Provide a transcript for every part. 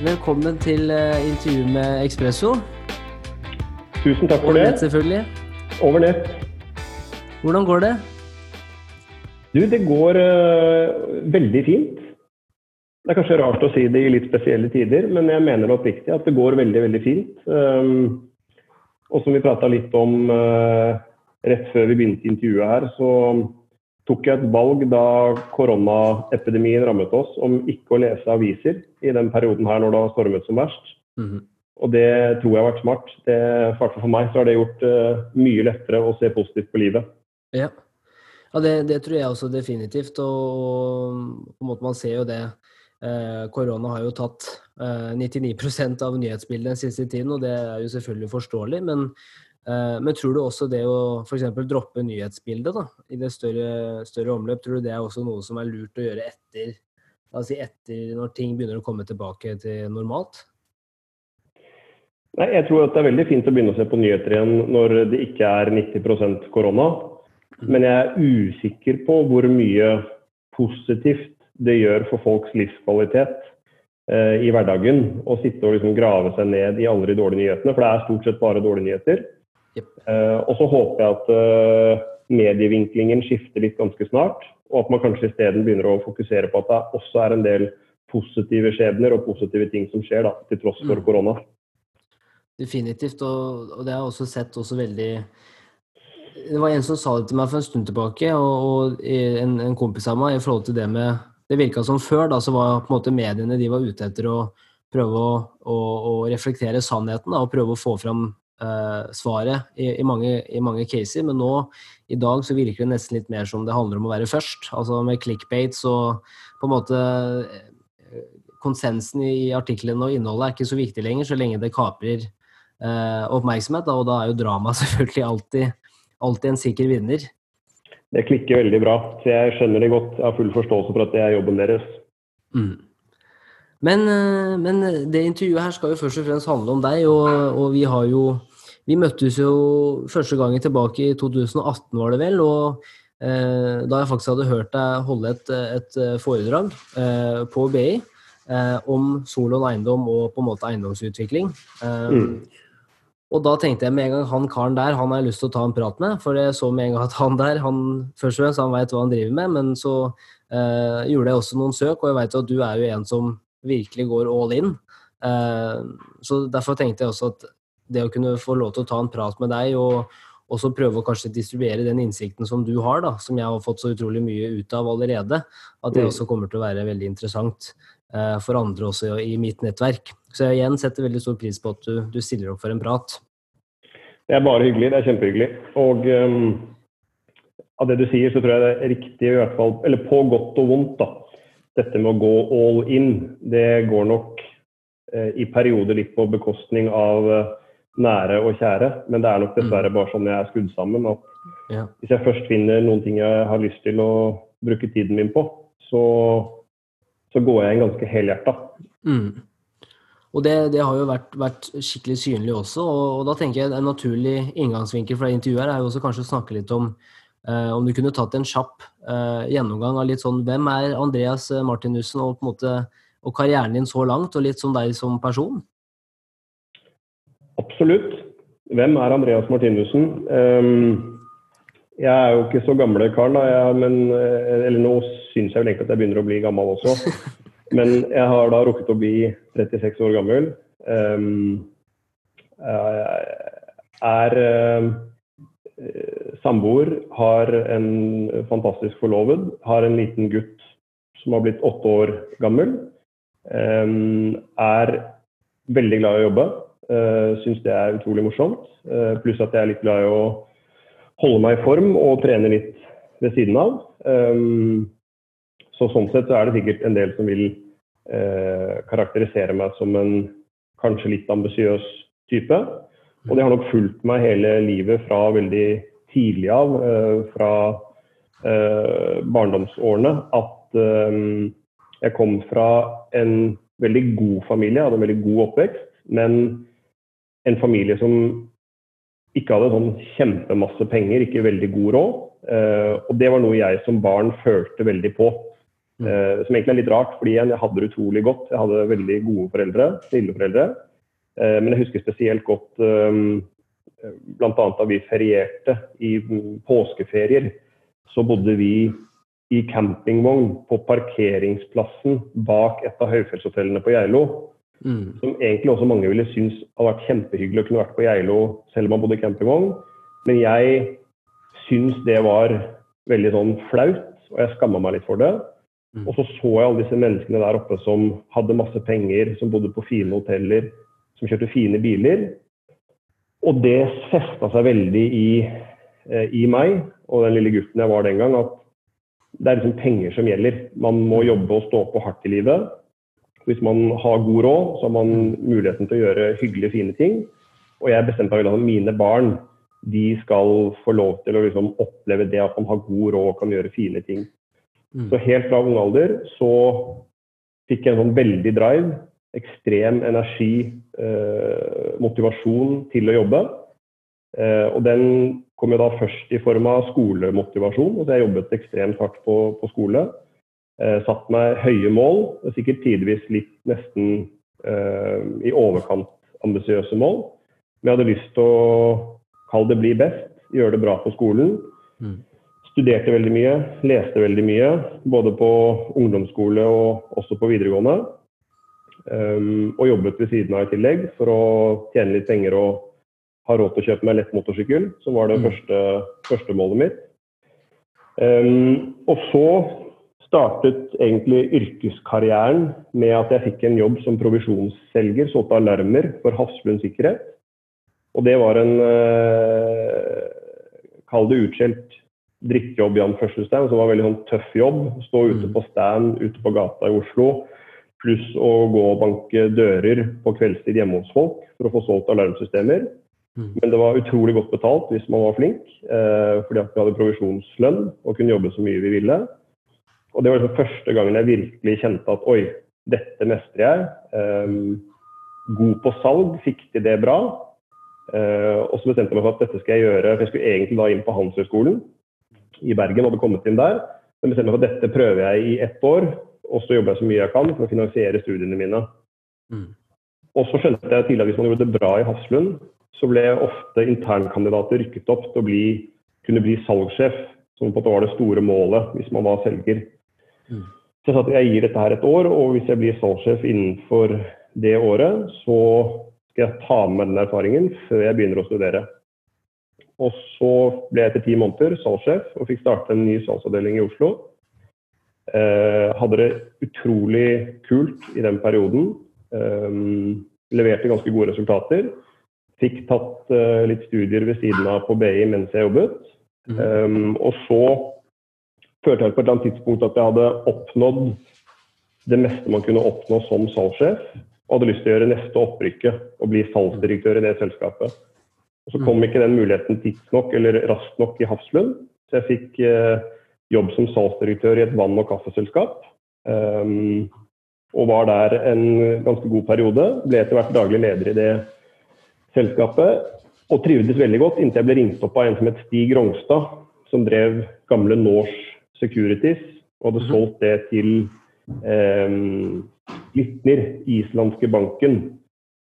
Velkommen til eh, intervju med Ekspresso. Tusen takk for Over det. nett, selvfølgelig. Over nett. Hvordan går det? Du, det går uh, veldig fint. Det er kanskje rart å si det i litt spesielle tider, men jeg mener det oppriktig at det går veldig, veldig fint. Um, og som vi prata litt om uh, rett før vi begynte intervjuet her, så tok jeg et valg da koronaepidemien rammet oss, om ikke å lese aviser i den perioden her når det har stormet som verst. Mhm. Og det tror jeg har vært smart. Det, for meg så har det gjort uh, mye lettere å se positivt på livet. Ja, ja det, det tror jeg også definitivt. Og måte man ser jo det. Eh, korona har jo tatt eh, 99 av nyhetsbildet den siste tiden, og det er jo selvfølgelig forståelig. Men, men tror du også det å f.eks. droppe nyhetsbildet da, i det større, større omløp, tror du det er også noe som er lurt å gjøre etter, si etter når ting begynner å komme tilbake til normalt? Nei, Jeg tror at det er veldig fint å begynne å se på nyheter igjen når det ikke er 90% korona. Men jeg er usikker på hvor mye positivt det gjør for folks livskvalitet eh, i hverdagen å sitte og liksom grave seg ned i alle de dårlige nyhetene, for det er stort sett bare dårlige nyheter. Eh, og så håper jeg at eh, medievinklingen skifter litt ganske snart, og at man kanskje isteden begynner å fokusere på at det også er en del positive skjebner og positive ting som skjer, da, til tross for Mm. korona. Definitivt, og, og det har jeg også sett også veldig Det var en som sa det til meg for en stund tilbake, og, og en, en kompis av meg, i forhold til det med Det virka som før, da, så var på en måte mediene de var ute etter å prøve å, å, å reflektere sannheten da, og prøve å få fram eh, svaret i, i, mange, i mange caser. Men nå, i dag, så virker det nesten litt mer som det handler om å være først. Altså med clickbait så på en måte eh, Konsensen i artiklene og innholdet er ikke så viktig lenger, så lenge det kaprer eh, oppmerksomhet. Da, og da er jo drama selvfølgelig alltid, alltid en sikker vinner. Det klikker veldig bra. Så jeg skjønner det godt. Jeg har full forståelse for at det er jobben deres. Mm. Men, eh, men det intervjuet her skal jo først og fremst handle om deg, og, og vi har jo Vi møttes jo første gangen tilbake i 2018, var det vel, og eh, da jeg faktisk hadde hørt deg holde et, et foredrag eh, på BI eh, om Solon eiendom og på en måte eiendomsutvikling. Eh, Mm. Og da tenkte jeg med en gang han karen der, han har jeg lyst til å ta en prat med. For jeg så med en gang at han der, han først og fremst han veit hva han driver med, men så eh, gjorde jeg også noen søk, og jeg veit at du er jo en som virkelig går all in. Eh, så derfor tenkte jeg også at det å kunne få lov til å ta en prat med deg, og også prøve å kanskje distribuere den innsikten som du har, da, som jeg har fått så utrolig mye ut av allerede, at det Mm. også kommer til å være veldig interessant eh, for andre også i mitt nettverk. Så jeg igjen setter veldig stor pris på at du, du stiller opp for en prat. Det er bare hyggelig. Det er kjempehyggelig. Og um, av det du sier, så tror jeg det er riktig, i hvert fall, eller på godt og vondt, da. Dette med å gå all in, det går nok eh, i perioder litt på bekostning av eh, nære og kjære. Men det er nok dessverre bare sånn jeg er skrudd sammen. at Ja. Hvis jeg først finner noen ting jeg har lyst til å bruke tiden min på, så, så går jeg inn ganske helhjerta. Mm. Og det, det har jo vært, vært skikkelig synlig også, og, og da tenker jeg en naturlig inngangsvinkel for det intervjuet her er jo også kanskje å snakke litt om eh, om du kunne tatt en kjapp eh, gjennomgang av litt sånn hvem er Andreas Martinussen og på en måte og karrieren din så langt, og litt som deg som person? Absolutt. Hvem er Andreas Martinussen? Um, jeg er jo ikke så gamle karen, da, jeg, men, eh, eller nå syns jeg vel egentlig at jeg begynner å bli gammel også. Men jeg har da rukket å bli 36 år gammel. Um, er uh, samboer, har en fantastisk forloved, har en liten gutt som har blitt åtte år gammel. Um, er veldig glad i å jobbe. Uh, Syns det er utrolig morsomt. Uh, pluss at jeg er litt glad i å holde meg i form og trene litt ved siden av. Um, så sånn sett så er det sikkert en del som vil karakterisere meg som en kanskje litt ambisiøs type. Og det har nok fulgt meg hele livet fra veldig tidlig av, fra barndomsårene, at jeg kom fra en veldig god familie, hadde en veldig god oppvekst, men en familie som ikke hadde sånn kjempemasse penger, ikke veldig god råd. Eh, og det var noe jeg som barn følte veldig på. Eh, som egentlig er litt rart, fordi jeg hadde det utrolig godt. Jeg hadde veldig gode foreldre, snille foreldre. Eh, men jeg husker spesielt godt eh, bl.a. da vi ferierte i påskeferier. Så bodde vi i campingvogn på parkeringsplassen bak et av høyfjellshotellene på Geilo. Mm. Som egentlig også mange ville synes hadde vært kjempehyggelig å kunne vært på Geilo selv om man bodde i campingvogn. Men jeg syns det var veldig sånn flaut, og jeg skamma meg litt for det. Mm. Og så så jeg alle disse menneskene der oppe som hadde masse penger, som bodde på fine hoteller, som kjørte fine biler. Og det festa seg veldig i, eh, i meg og den lille gutten jeg var den gang, at det er liksom penger som gjelder. Man må jobbe og stå på hardt i livet. Hvis man har god råd, så har man muligheten til å gjøre hyggelige, fine ting. Og jeg bestemte meg for at mine barn de skal få lov til å liksom oppleve det at man har god råd og kan gjøre fine ting. Mm. Så helt fra ung alder så fikk jeg en sånn veldig drive. Ekstrem energi, eh, motivasjon til å jobbe. Eh, og den kom jo da først i form av skolemotivasjon. Altså jeg jobbet ekstremt hardt på, på skole. Eh, satt meg høye mål, sikkert tidvis litt nesten eh, i overkant ambisiøse mål. Men jeg hadde lyst til å kalle det bli best, gjøre det bra på skolen. Mm. Studerte veldig mye, leste veldig mye, både på ungdomsskole og også på videregående. Um, og jobbet ved siden av i tillegg for å tjene litt penger og ha råd til å kjøpe meg lett motorsykkel, som var det mm. første, første, målet mitt. Um, og så startet egentlig yrkeskarrieren med at jeg fikk en jobb som provisjonsselger, solgte alarmer for Hafslund sikkerhet. Og det var en eh, Kall det utskjelt drittjobb, Jan Førstestein, som var en veldig sånn tøff jobb. Stå ute mm. på stand ute på gata i Oslo, pluss å gå og banke dører på kveldstid hjemme hos folk for å få solgt alarmsystemer. Mm. Men det var utrolig godt betalt hvis man var flink, eh, fordi at vi hadde provisjonslønn og kunne jobbe så mye vi ville. Og det var liksom første gangen jeg virkelig kjente at oi, dette mestrer jeg. Um, god på salg, fikk til det bra. Uh, og så bestemte jeg meg for at dette skal jeg gjøre. for Jeg skulle egentlig da inn på Handelshøyskolen i Bergen, hadde kommet inn der. Men bestemte meg for at dette prøver jeg i ett år, og så jobber jeg så mye jeg kan for å finansiere studiene mine. Mm. Og så skjønte jeg tidligere at hvis man gjorde det bra i Hafslund, så ble ofte internkandidater rykket opp til å bli, kunne bli salgssjef, som på en måte var det store målet hvis man var selger. Mm. Så jeg sa at jeg gir dette her et år, og hvis jeg blir salgssjef innenfor det året, så skal jeg ta med den erfaringen før jeg begynner å studere. Og så ble jeg etter ti måneder salgssjef og fikk starte en ny salgsavdeling i Oslo. Eh, hadde det utrolig kult i den perioden. Eh, leverte ganske gode resultater. Fikk tatt eh, litt studier ved siden av på BI mens jeg jobbet. Mm. Um, og så følte jeg på et eller annet tidspunkt at jeg hadde oppnådd det meste man kunne oppnå som salgssjef, og hadde lyst til å gjøre neste opprykket og bli salgsdirektør i det selskapet. Og Så kom mm. ikke den muligheten tidsnok eller raskt nok i Hafslund, så jeg fikk eh, jobb som salgsdirektør i et vann- og kaffeselskap. Um, og var der en ganske god periode. Ble etter hvert daglig leder i det selskapet. Og trivdes veldig godt inntil jeg ble ringt opp av en som het Stig Rongstad, som drev gamle Norse Securities og hadde mhm. solgt det til eh, Glitner, islandske banken,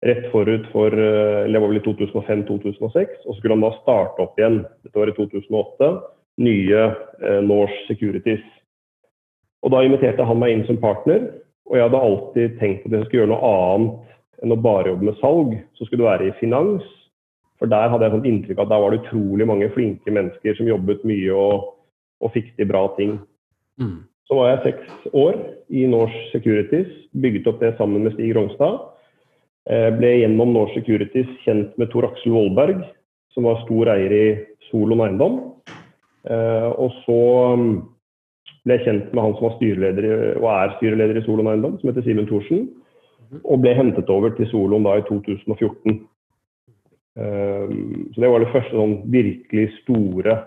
rett forut for eh, eller det var vel i 2005-2006. Og så skulle han da starte opp igjen, dette var i 2008, nye eh, Norse Securities. Og da inviterte han meg inn som partner, og jeg hadde alltid tenkt at jeg skulle gjøre noe annet enn å bare jobbe med salg, så skulle du være i finans. For der hadde jeg sånn inntrykk av at da var det utrolig mange flinke mennesker som jobbet mye og, og fikk til bra ting. Mm. Så var jeg seks år i Norse Securities, bygget opp det sammen med Stig Rognstad. Eh, ble gjennom Norse Securities kjent med Tor Aksel Vollberg, som var stor eier i Solon Eiendom. Eh, og så mm, ble jeg kjent med han som var styreleder og er styreleder i Solon Eiendom, som heter Simen Thorsen og ble hentet over til Solon da i 2014. Ehm, så det var det første sånn virkelig store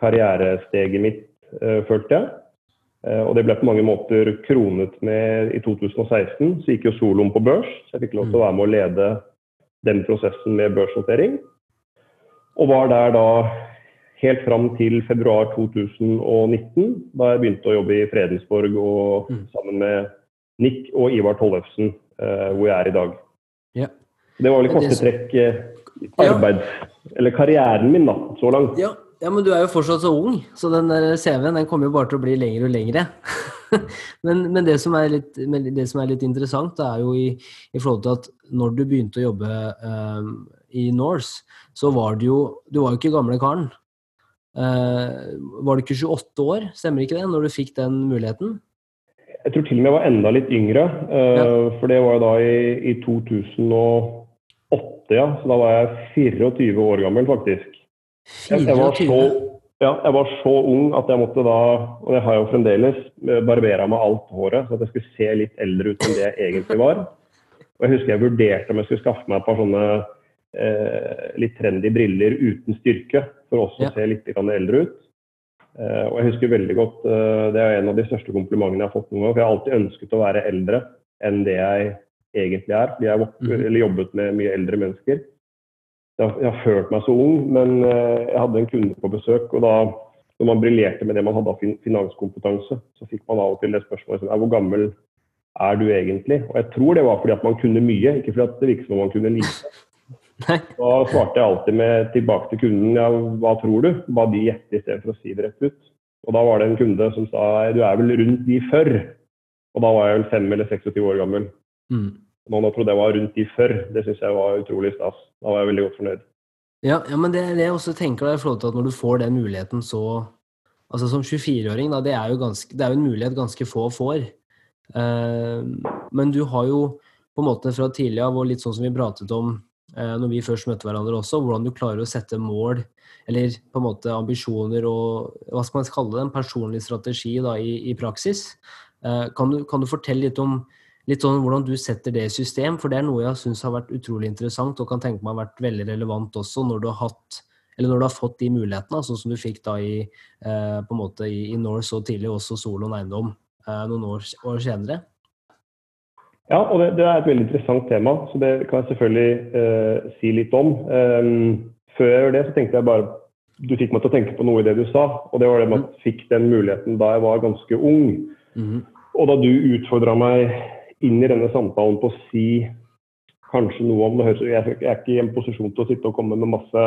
karrieresteget mitt, uh, følte jeg. Uh, og det ble på mange måter kronet med i 2016. Så gikk jo soloen på børs, så jeg fikk lov til å være med å lede den prosessen med børsnotering. Og var der da helt fram til februar 2019, da jeg begynte å jobbe i Fredensborg og Mm. sammen med Nick og Ivar Tollefsen, eh, hvor jeg er i dag. Ja. Det var vel i korte trekk eh, Ja. Eller karrieren min, da, så langt. Ja, ja, men du er jo fortsatt så ung, så den der CV-en den kommer jo bare til å bli lengre og lengre. men men det, som er litt, men det som er litt interessant, det er jo i, i forhold til at når du begynte å jobbe um, i Norse, så var du jo Du var jo ikke gamle karen. Uh, var du ikke 28 år, stemmer ikke det, når du fikk den muligheten? Jeg tror til og med jeg var enda litt yngre, eh, for det var jo da i, i 2008, ja. Så da var jeg 24 år gammel, faktisk. Jeg, jeg, var så, ja, jeg var så ung at jeg måtte da, og det har jeg jo fremdeles, eh, barbere meg alt håret, så at jeg skulle se litt eldre ut enn det jeg egentlig var. Og jeg husker jeg vurderte om jeg skulle skaffe meg et par sånne eh, litt trendy briller uten styrke, for også Ja. å se litt eldre ut. Eh, og jeg husker veldig godt, eh, det er en av de største komplimentene jeg har fått noen gang, for jeg har alltid ønsket å være eldre enn det jeg egentlig er, fordi jeg har vok- Mhm. jobbet med mye eldre mennesker. Jeg har, jeg har følt meg så ung, men eh, jeg hadde en kunde på besøk, og da når man briljerte med det man hadde av finanskompetanse, så fikk man av og til det spørsmålet som er hvor gammel er du egentlig? Og jeg tror det var fordi at man kunne mye, ikke fordi at det virket som om man kunne lite. Da svarte jeg alltid med tilbake til kunden ja, hva tror du? Ba de gjette i stedet for å si det rett ut. Og da var det en kunde som sa du er vel rundt de før. Og da var jeg vel 5 eller 26 år gammel. Mm. Noen har trodde jeg var rundt de før. Det syns jeg var utrolig stas. Da var jeg veldig godt fornøyd. Ja, ja, men det er det jeg også tenker i forhold til at når du får den muligheten så Altså som 24-åring, da, det er ganske, det er jo en mulighet ganske få får. Eh, men du har jo på en måte fra tidlig av, og litt sånn som vi pratet om eh, når vi først møtte hverandre også, hvordan du klarer å sette mål, eller på en måte ambisjoner og hva skal man kalle det, en personlig strategi da, i, i praksis. Eh, kan, du, kan du fortelle litt om litt sånn hvordan du setter det i system, for det er noe jeg syns har vært utrolig interessant og kan tenke meg har vært veldig relevant også når du har hatt eller når du har fått de mulighetene, sånn som du fikk da i, eh, på en måte i, i Norse og tidlig også Solon Eiendom eh, noen år, år senere. Ja, og det, det, er et veldig interessant tema, så det kan jeg selvfølgelig eh, si litt om. Um, før jeg gjør det, så tenkte jeg bare Du fikk meg til å tenke på noe i det du sa, og det var det med at jeg fikk den muligheten da jeg var ganske ung. Mm. Og da du utfordra meg inn i denne samtalen på å si kanskje noe om det høres, Jeg er ikke i en posisjon til å sitte og komme med masse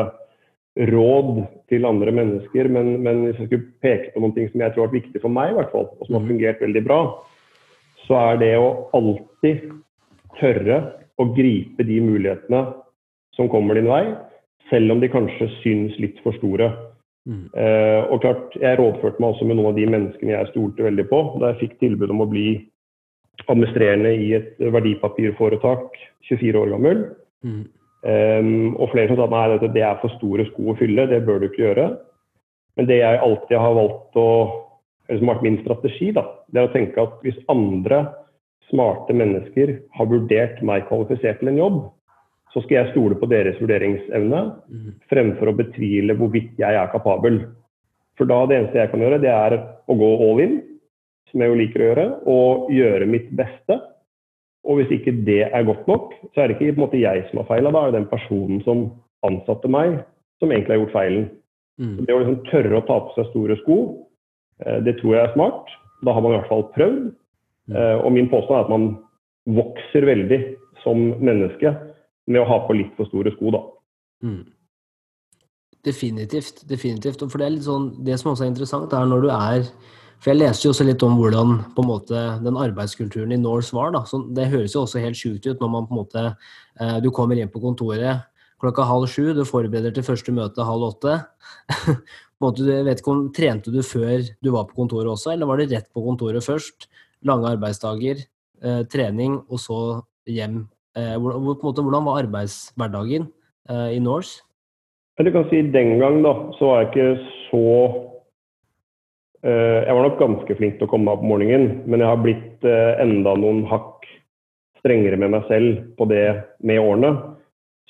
råd til andre mennesker, men, men hvis jeg skulle peke på noen ting som jeg tror har vært viktig for meg, i hvert fall, og som har fungert veldig bra, så er det å alltid tørre å gripe de mulighetene som kommer din vei, selv om de kanskje syns litt for store. Mm. Eh, og klart, Jeg rådførte meg også med noen av de menneskene jeg stolte veldig på, da jeg fikk tilbud om å bli administrerende i et verdipapirforetak 24 år gammel. Mm. Um, og flere som sa nei, dette, det er for store sko å fylle, det bør du ikke gjøre. Men det jeg alltid har valgt å eller som har vært min strategi, da, det er å tenke at hvis andre smarte mennesker har vurdert meg kvalifisert til en jobb, så skal jeg stole på deres vurderingsevne Mm. fremfor å betvile hvorvidt jeg er kapabel. For da det eneste jeg kan gjøre, det er å gå all in, som jeg jo liker å gjøre, og gjøre mitt beste. Og hvis ikke det er godt nok, så er det ikke på en måte jeg som har feila, da er det den personen som ansatte meg, som egentlig har gjort feilen. Mm. Det å liksom tørre å ta på seg store sko, eh, det tror jeg er smart. Da har man i hvert fall prøvd. Mm. Eh, Og min påstand er at man vokser veldig som menneske med å ha på litt for store sko, da. Mm. Definitivt. definitivt. Og For det er litt sånn, det som også er interessant, er når du er For jeg leste jo også litt om hvordan på en måte den arbeidskulturen i Norse var. da, så Det høres jo også helt sjukt ut når man på en måte eh, Du kommer inn på kontoret klokka halv sju, du forbereder til første møte halv åtte. jeg vet ikke om, Trente du før du var på kontoret også, eller var det rett på kontoret først? Lange arbeidsdager, eh, trening, og så hjem. Eh, på en måte, hvordan var arbeidshverdagen i Norse? Jeg du kan si Den gang da, så var jeg ikke så Jeg var nok ganske flink til å komme meg opp om morgenen, men jeg har blitt eh, enda noen hakk strengere med meg selv på det med årene.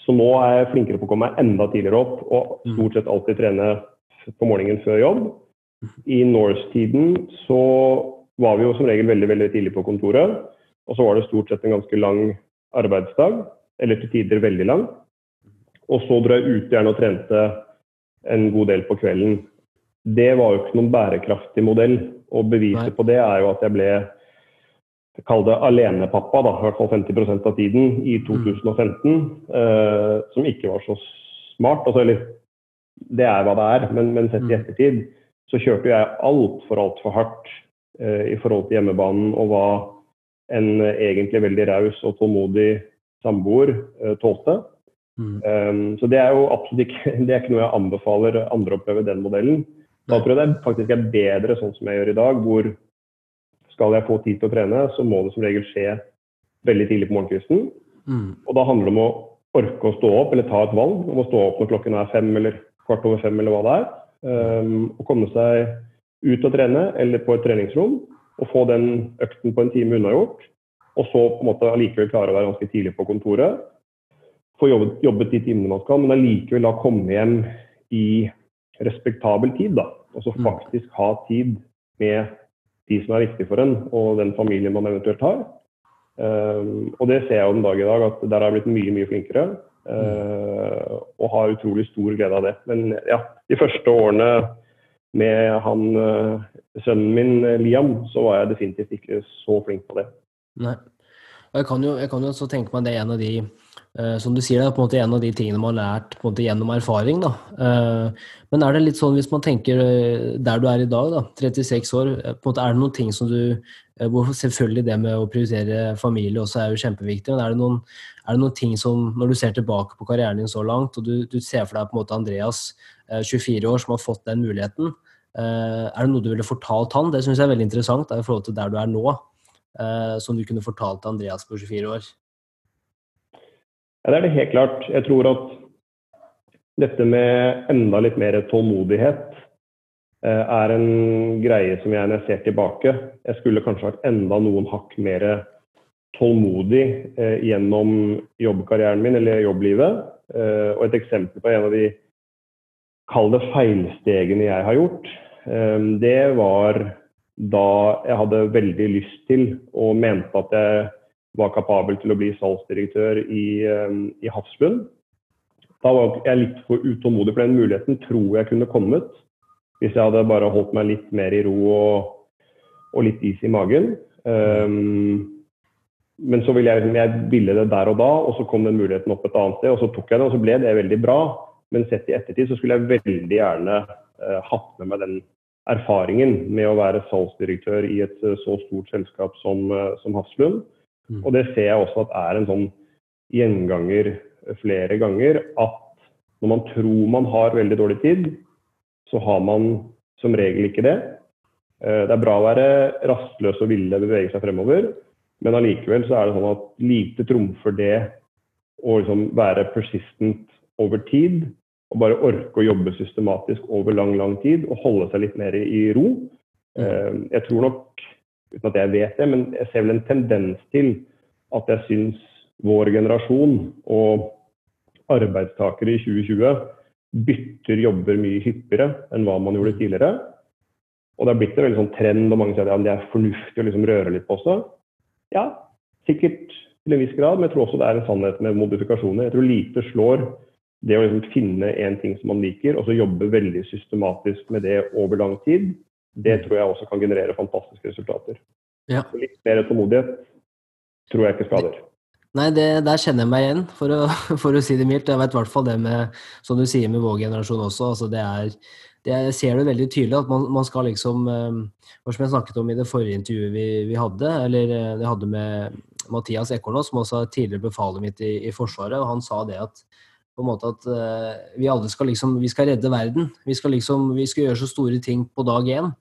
Så nå er jeg flinkere på å komme meg enda tidligere opp, og stort sett alltid trene på morgenen før jobb. I Norse-tiden så var vi jo som regel veldig veldig tidlig på kontoret, og så var det stort sett en ganske lang arbeidsdag, eller til tider veldig lang. Og så dro jeg ut gjerne og trente en god del på kvelden. Det var jo ikke noen bærekraftig modell. Og beviset på det er jo at jeg ble kall det alenepappa, da, i hvert fall 50% av tiden, i 2015. Mm. Eh, som ikke var så smart. Altså, eller, det er hva det er, men, men sett i mm. ettertid så kjørte jeg altfor, altfor hardt eh, i forhold til hjemmebanen og hva en eh, egentlig veldig raus og tålmodig samboer eh, tålte. Mm. Um, så det er jo absolutt ikke, det er ikke noe jeg anbefaler andre å prøve den modellen. Da tror jeg det faktisk er bedre sånn som jeg gjør i dag, hvor skal jeg få tid til å trene, så må det som regel skje veldig tidlig på morgenkvisten. Mm. Og da handler det om å orke å stå opp, eller ta et valg om å stå opp når klokken er fem eller kvart over fem, eller hva det er. Um, og komme seg ut og trene, eller på et treningsrom, og få den økten på en time unnagjort. Og så på en måte allikevel klare å være ganske tidlig på kontoret. Få jobbet, jobbet de timene man skal, men allikevel da komme hjem i respektabel tid. da. Altså så faktisk ha tid med de som er viktige for en, og den familien man eventuelt har. Um, og det ser jeg jo den dag i dag, at der har jeg blitt mye, mye flinkere. Uh, og har utrolig stor glede av det. Men ja, de første årene med han, uh, sønnen min Liam, så var jeg definitivt ikke så flink på det. Nei. Og jeg kan jo, jeg kan jo også tenke meg det er en av de som du sier, det er på en måte en av de tingene man har lært på en måte gjennom erfaring. Da. Uh, men er det litt sånn hvis man tenker uh, der du er i dag, da, 36 år, på en måte er det noen ting som du hvor Selvfølgelig det med å prioritere familie også er jo kjempeviktig, men er det, noen, er det noen ting som Når du ser tilbake på karrieren din så langt, og du, du ser for deg på en måte Andreas, 24 år, som har fått den muligheten, er det noe du ville fortalt han? Det syns jeg er veldig interessant da, i forhold til der du er nå, som du kunne fortalt Andreas på 24 år. Ja, det er det helt klart. Jeg tror at dette med enda litt mer tålmodighet eh, er en greie som jeg når jeg ser tilbake Jeg skulle kanskje vært enda noen hakk mer tålmodig eh, gjennom jobbkarrieren min eller jobblivet. Eh, og et eksempel på en av de kall det feilstegene jeg har gjort, det var da jeg hadde veldig lyst til og mente at jeg var kapabel til å bli salgsdirektør i, ehm, i Hafslund. Da var jeg litt for utålmodig, for den muligheten tror jeg kunne kommet hvis jeg hadde bare holdt meg litt mer i ro og, og litt is i magen. Um, men så ville jeg, jeg ville det der og da, og så kom den muligheten opp et annet sted. Og så tok jeg det, og så ble det veldig bra. Men sett i ettertid så skulle jeg veldig gjerne uh, hatt med meg den erfaringen med å være salgsdirektør i et uh, så stort selskap som, uh, som Hafslund. Mm. Og det ser jeg også at er en sånn gjenganger flere ganger. At når man tror man har veldig dårlig tid, så har man som regel ikke det. Eh, det er bra å være rastløs og ville bevege seg fremover, men allikevel så er det sånn at lite trumfer det å liksom være persistent over tid. Og bare orke å jobbe systematisk over lang, lang tid og holde seg litt mer i ro. Mm. Eh, jeg tror nok uten at jeg vet det, men jeg ser vel en tendens til at jeg syns vår generasjon og arbeidstakere i 2020 bytter jobber mye hyppigere enn hva man gjorde tidligere. Og det har blitt en veldig sånn trend, og mange sier at det er fornuftig å liksom røre litt på seg. Ja, sikkert til en viss grad, men jeg tror også det er en sannhet med modifikasjoner. Jeg tror lite slår det å liksom finne en ting som man liker, og så jobbe veldig systematisk med det over lang tid det tror jeg også kan generere fantastiske resultater. Ja. Litt mer tålmodighet tror jeg ikke skader. Nei, det, der kjenner jeg meg igjen, for å, for å si det mildt. Jeg vet i hvert fall det med, som du sier med vår generasjon også. altså det er det, Jeg ser det veldig tydelig at man, man skal liksom Hva Som jeg snakket om i det forrige intervjuet vi, vi hadde, eller det jeg hadde med Mathias Ekornås, som også er tidligere befalet mitt i, i, Forsvaret, og han sa det at på en måte at uh, vi alle skal liksom Vi skal redde verden. Vi skal liksom Vi skal gjøre så store ting på dag én.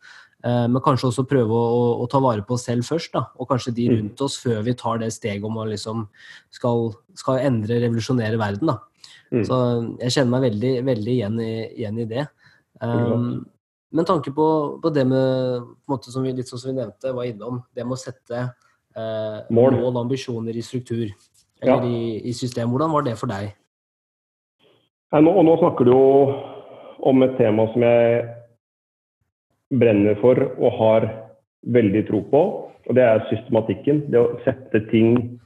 Uh, men kanskje også prøve å, å, å, ta vare på oss selv først, da. Og kanskje de mm. rundt oss, før vi tar det steget om å liksom skal, skal endre, revolusjonere verden, da. Mm. Så jeg kjenner meg veldig, veldig igjen, i, igjen i det. Um, men tanke på, på, det med på måte som vi, litt sånn som vi nevnte, var innom, det med å sette uh, mål og ambisjoner i struktur, eller ja. i, i system. Hvordan var det for deg? Nå, og nå snakker du jo om et tema som jeg brenner for og har veldig tro på. Og det er systematikken. Det å sette ting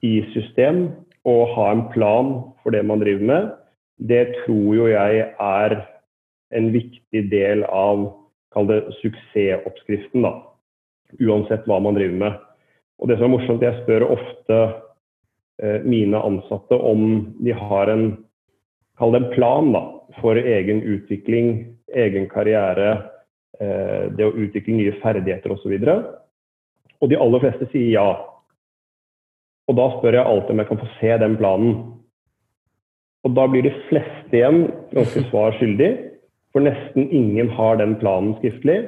i system og ha en plan for det man driver med. Det tror jo jeg er en viktig del av kall det suksessoppskriften, da. Uansett hva man driver med. Og det som er morsomt, jeg spør ofte eh, mine ansatte om de har en kall det en plan da, for egen utvikling, egen karriere, eh, det å utvikle nye ferdigheter osv. Og, så og de aller fleste sier ja. Og da spør jeg alltid om jeg kan få se den planen. Og da blir de fleste igjen ganske svar skyldig, for nesten ingen har den planen skriftlig.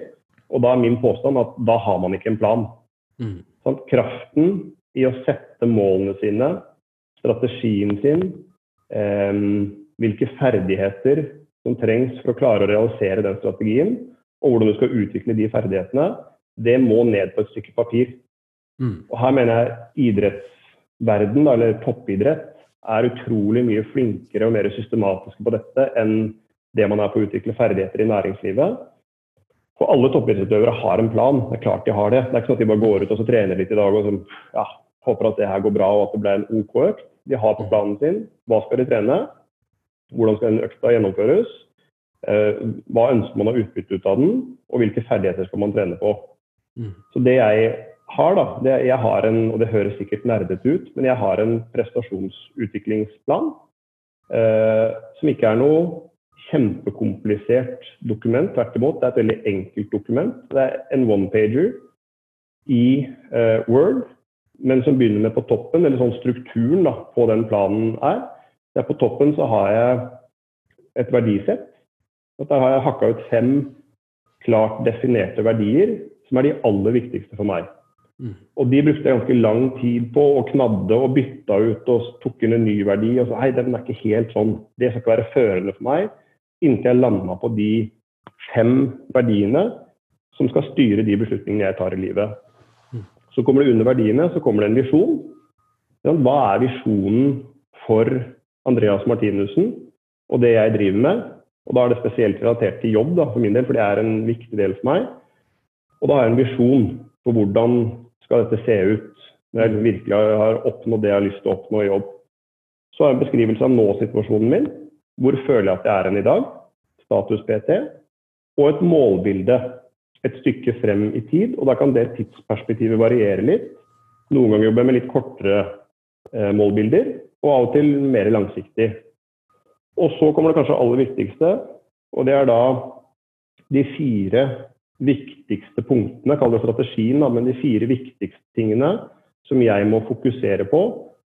Og da er min påstand at da har man ikke en plan. Mm. Sånn, kraften i å sette målene sine, strategien sin, eh, hvilke ferdigheter som trengs for å klare å realisere den strategien, og hvordan du skal utvikle de ferdighetene, det må ned på et stykke papir. Mm. Og her mener jeg idrettsverden, eller toppidrett, er utrolig mye flinkere og mer systematiske på dette enn det man er på å utvikle ferdigheter i næringslivet. For alle toppidrettsutøvere har en plan. Det er klart de har det. Det er ikke sånn at de bare går ut og så trener litt i dag og så, ja, håper at det her går bra og at det ble en OK økt. De har på planen sin hva skal de trene, hvordan skal den økta gjennomføres, eh, hva ønsker man å utbytte ut av den, og hvilke ferdigheter skal man trene på. Mm. Så det jeg har, da, det, jeg har en, og det høres sikkert nerdete ut, men jeg har en prestasjonsutviklingsplan eh, som ikke er noe kjempekomplisert dokument. Tvert imot, det er et veldig enkelt dokument. Det er en one-pager i eh, Word, men som begynner med på toppen, eller sånn strukturen da, på den planen er. Der på toppen så har jeg et verdisett. Der har jeg hakka ut fem klart definerte verdier som er de aller viktigste for meg. Mm. Og de brukte jeg ganske lang tid på og knadde og bytta ut og tok inn en ny verdi. Og så hei, den er ikke helt sånn. Det skal ikke være førende for meg inntil jeg landa på de fem verdiene som skal styre de beslutningene jeg tar i livet. Så kommer det under verdiene så kommer det en visjon. Hva er visjonen for Andreas Martinussen og det jeg driver med? Og da er det spesielt relatert til jobb da, for min del, for det er en viktig del for meg. Og da har jeg en visjon på hvordan skal dette se ut når jeg virkelig har oppnådd det jeg har lyst til å oppnå i jobb. Så har jeg en beskrivelse av nå-situasjonen min. Hvor føler jeg at jeg er hen i dag? Status PT. Og et målbilde et stykke frem i tid. Og da kan det tidsperspektivet variere litt. Noen ganger jobber jeg med litt kortere eh, målbilder, og av og til mer langsiktig. Og så kommer det kanskje aller viktigste, og det er da de fire viktigste punktene, kall det strategien, da, men de fire viktigste tingene som jeg må fokusere på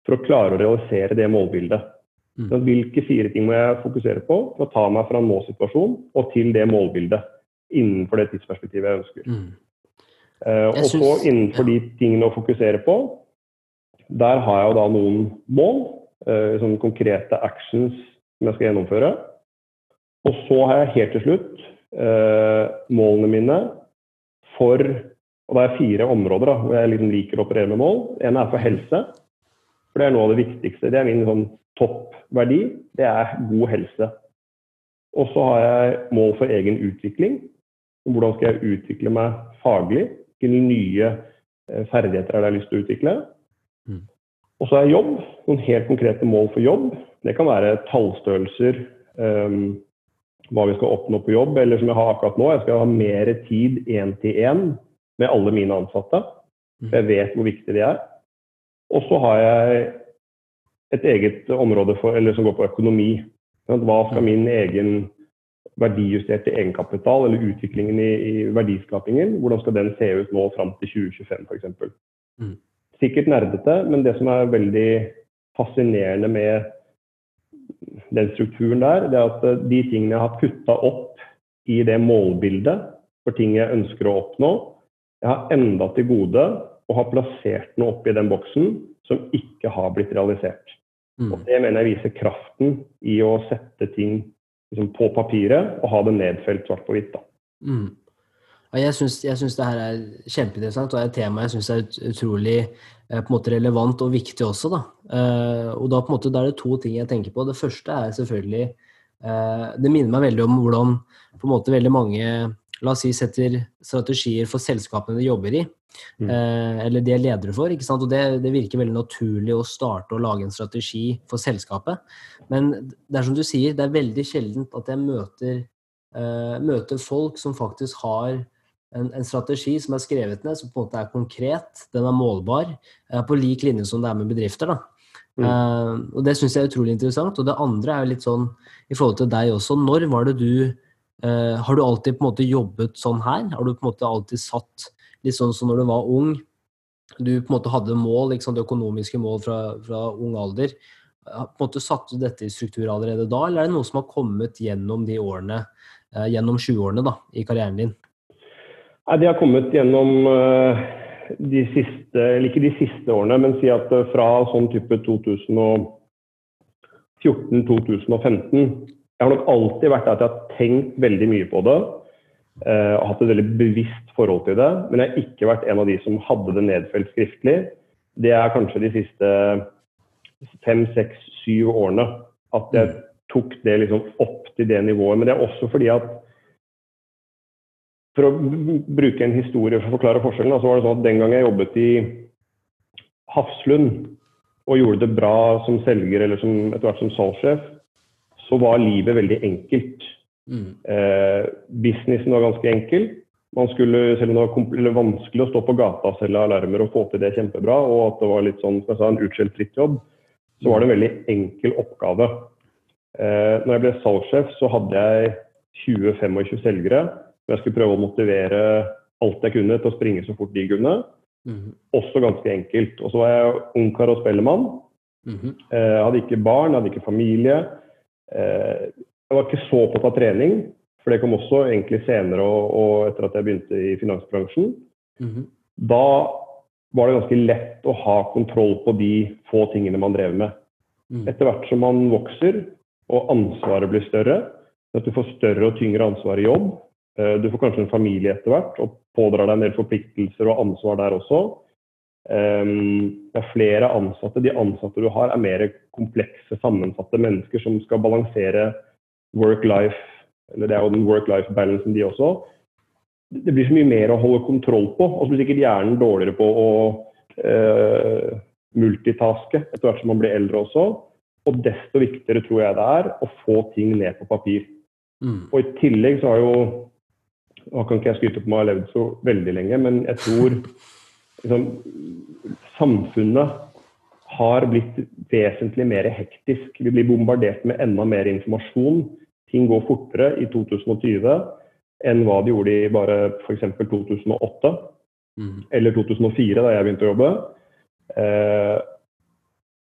for å klare å realisere det målbildet. Mm. Så hvilke fire ting må jeg fokusere på for å ta meg fra nå-situasjon og til det målbildet innenfor det tidsperspektivet jeg ønsker. Mm. Jeg og så innenfor de tingene å fokusere på, der har jeg jo da noen mål, sånne konkrete actions som jeg skal gjennomføre. Og så har jeg helt til slutt uh, målene mine for Og det er fire områder da, hvor jeg liksom liker å operere med mål. En er for helse. For det er noe av det viktigste. Det er min sånn toppverdi, det er god helse. Og så har jeg mål for egen utvikling. Hvordan skal jeg utvikle meg faglig? Hvilke nye eh, ferdigheter er jeg har lyst til å utvikle? Og så er jobb. Noen helt konkrete mål for jobb. Det kan være tallstørrelser, um, hva vi skal oppnå på jobb, eller som jeg har akkurat nå, jeg skal ha mer tid én til én med alle mine ansatte. Så mm. jeg vet hvor viktig de er. Og så har jeg et eget område for, som går på økonomi. Hva skal min egen verdijusterte egenkapital eller utviklingen i, i verdiskapingen, hvordan skal den se ut nå fram til 2025 f.eks. Mm. Sikkert nerdete, men det som er veldig fascinerende med den strukturen der, det er at eh, de tingene jeg har putta opp i det målbildet for ting jeg ønsker å oppnå, jeg har enda til gode å ha plassert noe oppi den boksen som ikke har blitt realisert. Mm. Og Det mener jeg viser kraften i å sette ting liksom, på papiret og ha det nedfelt svart på hvitt. Mm. Syns, jeg syns det her er kjempeinteressant og er et tema jeg syns er utrolig eh, på en måte relevant og viktig også. Da. Eh, og da, måte, da er det to ting jeg tenker på. Det første er selvfølgelig eh, Det minner meg veldig om hvordan på en måte veldig mange la oss si, setter strategier for selskapene de jobber i. Mm. Eller de er ledere for. ikke sant? Og det, det, virker veldig naturlig å starte å lage en strategi for selskapet. Men det er som du sier, det er veldig sjeldent at jeg møter møter folk som faktisk har en, en, strategi som er skrevet ned, som på en måte er konkret, den er målbar, eh, på lik linje som det er med bedrifter. da. Mm. Uh, og Det syns jeg er utrolig interessant. Og det andre er jo litt sånn i forhold til deg også. Når var det du uh, Har du alltid på en måte jobbet sånn her? Har du på en måte alltid satt litt sånn som når du var ung? Du på en måte hadde mål, liksom, økonomiske mål fra, fra ung alder. på en måte Satte du dette i struktur allerede da, eller er det noe som har kommet gjennom de årene, uh, gjennom 20-årene da, i karrieren din? Nei, De har kommet gjennom uh, de siste, eller ikke de siste årene, men si at uh, fra sånn type 2014-2015 Jeg har nok alltid vært der at jeg har tenkt veldig mye på det. Uh, og hatt et veldig bevisst forhold til det. Men jeg har ikke vært en av de som hadde det nedfelt skriftlig. Det er kanskje de siste fem, seks, syv årene at jeg mm. tok det liksom opp til det nivået. Men det er også fordi at for å bruke en historie for å forklare forskjellen, så var det sånn at den gang jeg jobbet i Hafslund og gjorde det bra som selger eller som, etter hvert som salgssjef, så var livet veldig enkelt. Mm. Eh, businessen var ganske enkel. Man skulle, selv om det var vanskelig å stå på gata og selge alarmer og få til det kjempebra, og at det var litt sånn, som jeg sa, en utskjelt drittjobb, så var det en veldig enkel oppgave. Eh, når jeg ble salgssjef, så hadde jeg 20-25 selgere jeg skulle prøve å motivere alt jeg kunne til å springe så fort de kunne. Mm -hmm. Også ganske enkelt. Og så var jeg ungkar og spellemann. Mm -hmm. Hadde ikke barn, hadde ikke familie. Eh, jeg var ikke så opptatt av trening, for det kom også egentlig senere og, og etter at jeg begynte i finansbransjen. Mm -hmm. Da var det ganske lett å ha kontroll på de få tingene man drev med. Mhm. Etter hvert som man vokser og ansvaret blir større, at du får større og tyngre ansvar i jobb, du får kanskje en familie etter hvert og pådrar deg en del forpliktelser og ansvar der også. Ehm, det er flere ansatte. De ansatte du har, er mer komplekse, sammensatte mennesker som skal balansere work-life, eller det er jo den work-life-balancen de også. Det blir så mye mer å holde kontroll på, og så blir sikkert hjernen dårligere på å uh, multitaske etter hvert som man blir eldre også. Og desto viktigere tror jeg det er å få ting ned på papir. Mm. Og i tillegg så har jo nå kan ikke jeg skryte på meg å ha levd så veldig lenge, men jeg tror liksom, samfunnet har blitt vesentlig mer hektisk. Vi blir bombardert med enda mer informasjon. Ting går fortere i 2020 enn hva de gjorde i bare f.eks. 2008 mm. eller 2004, da jeg begynte å jobbe. Eh,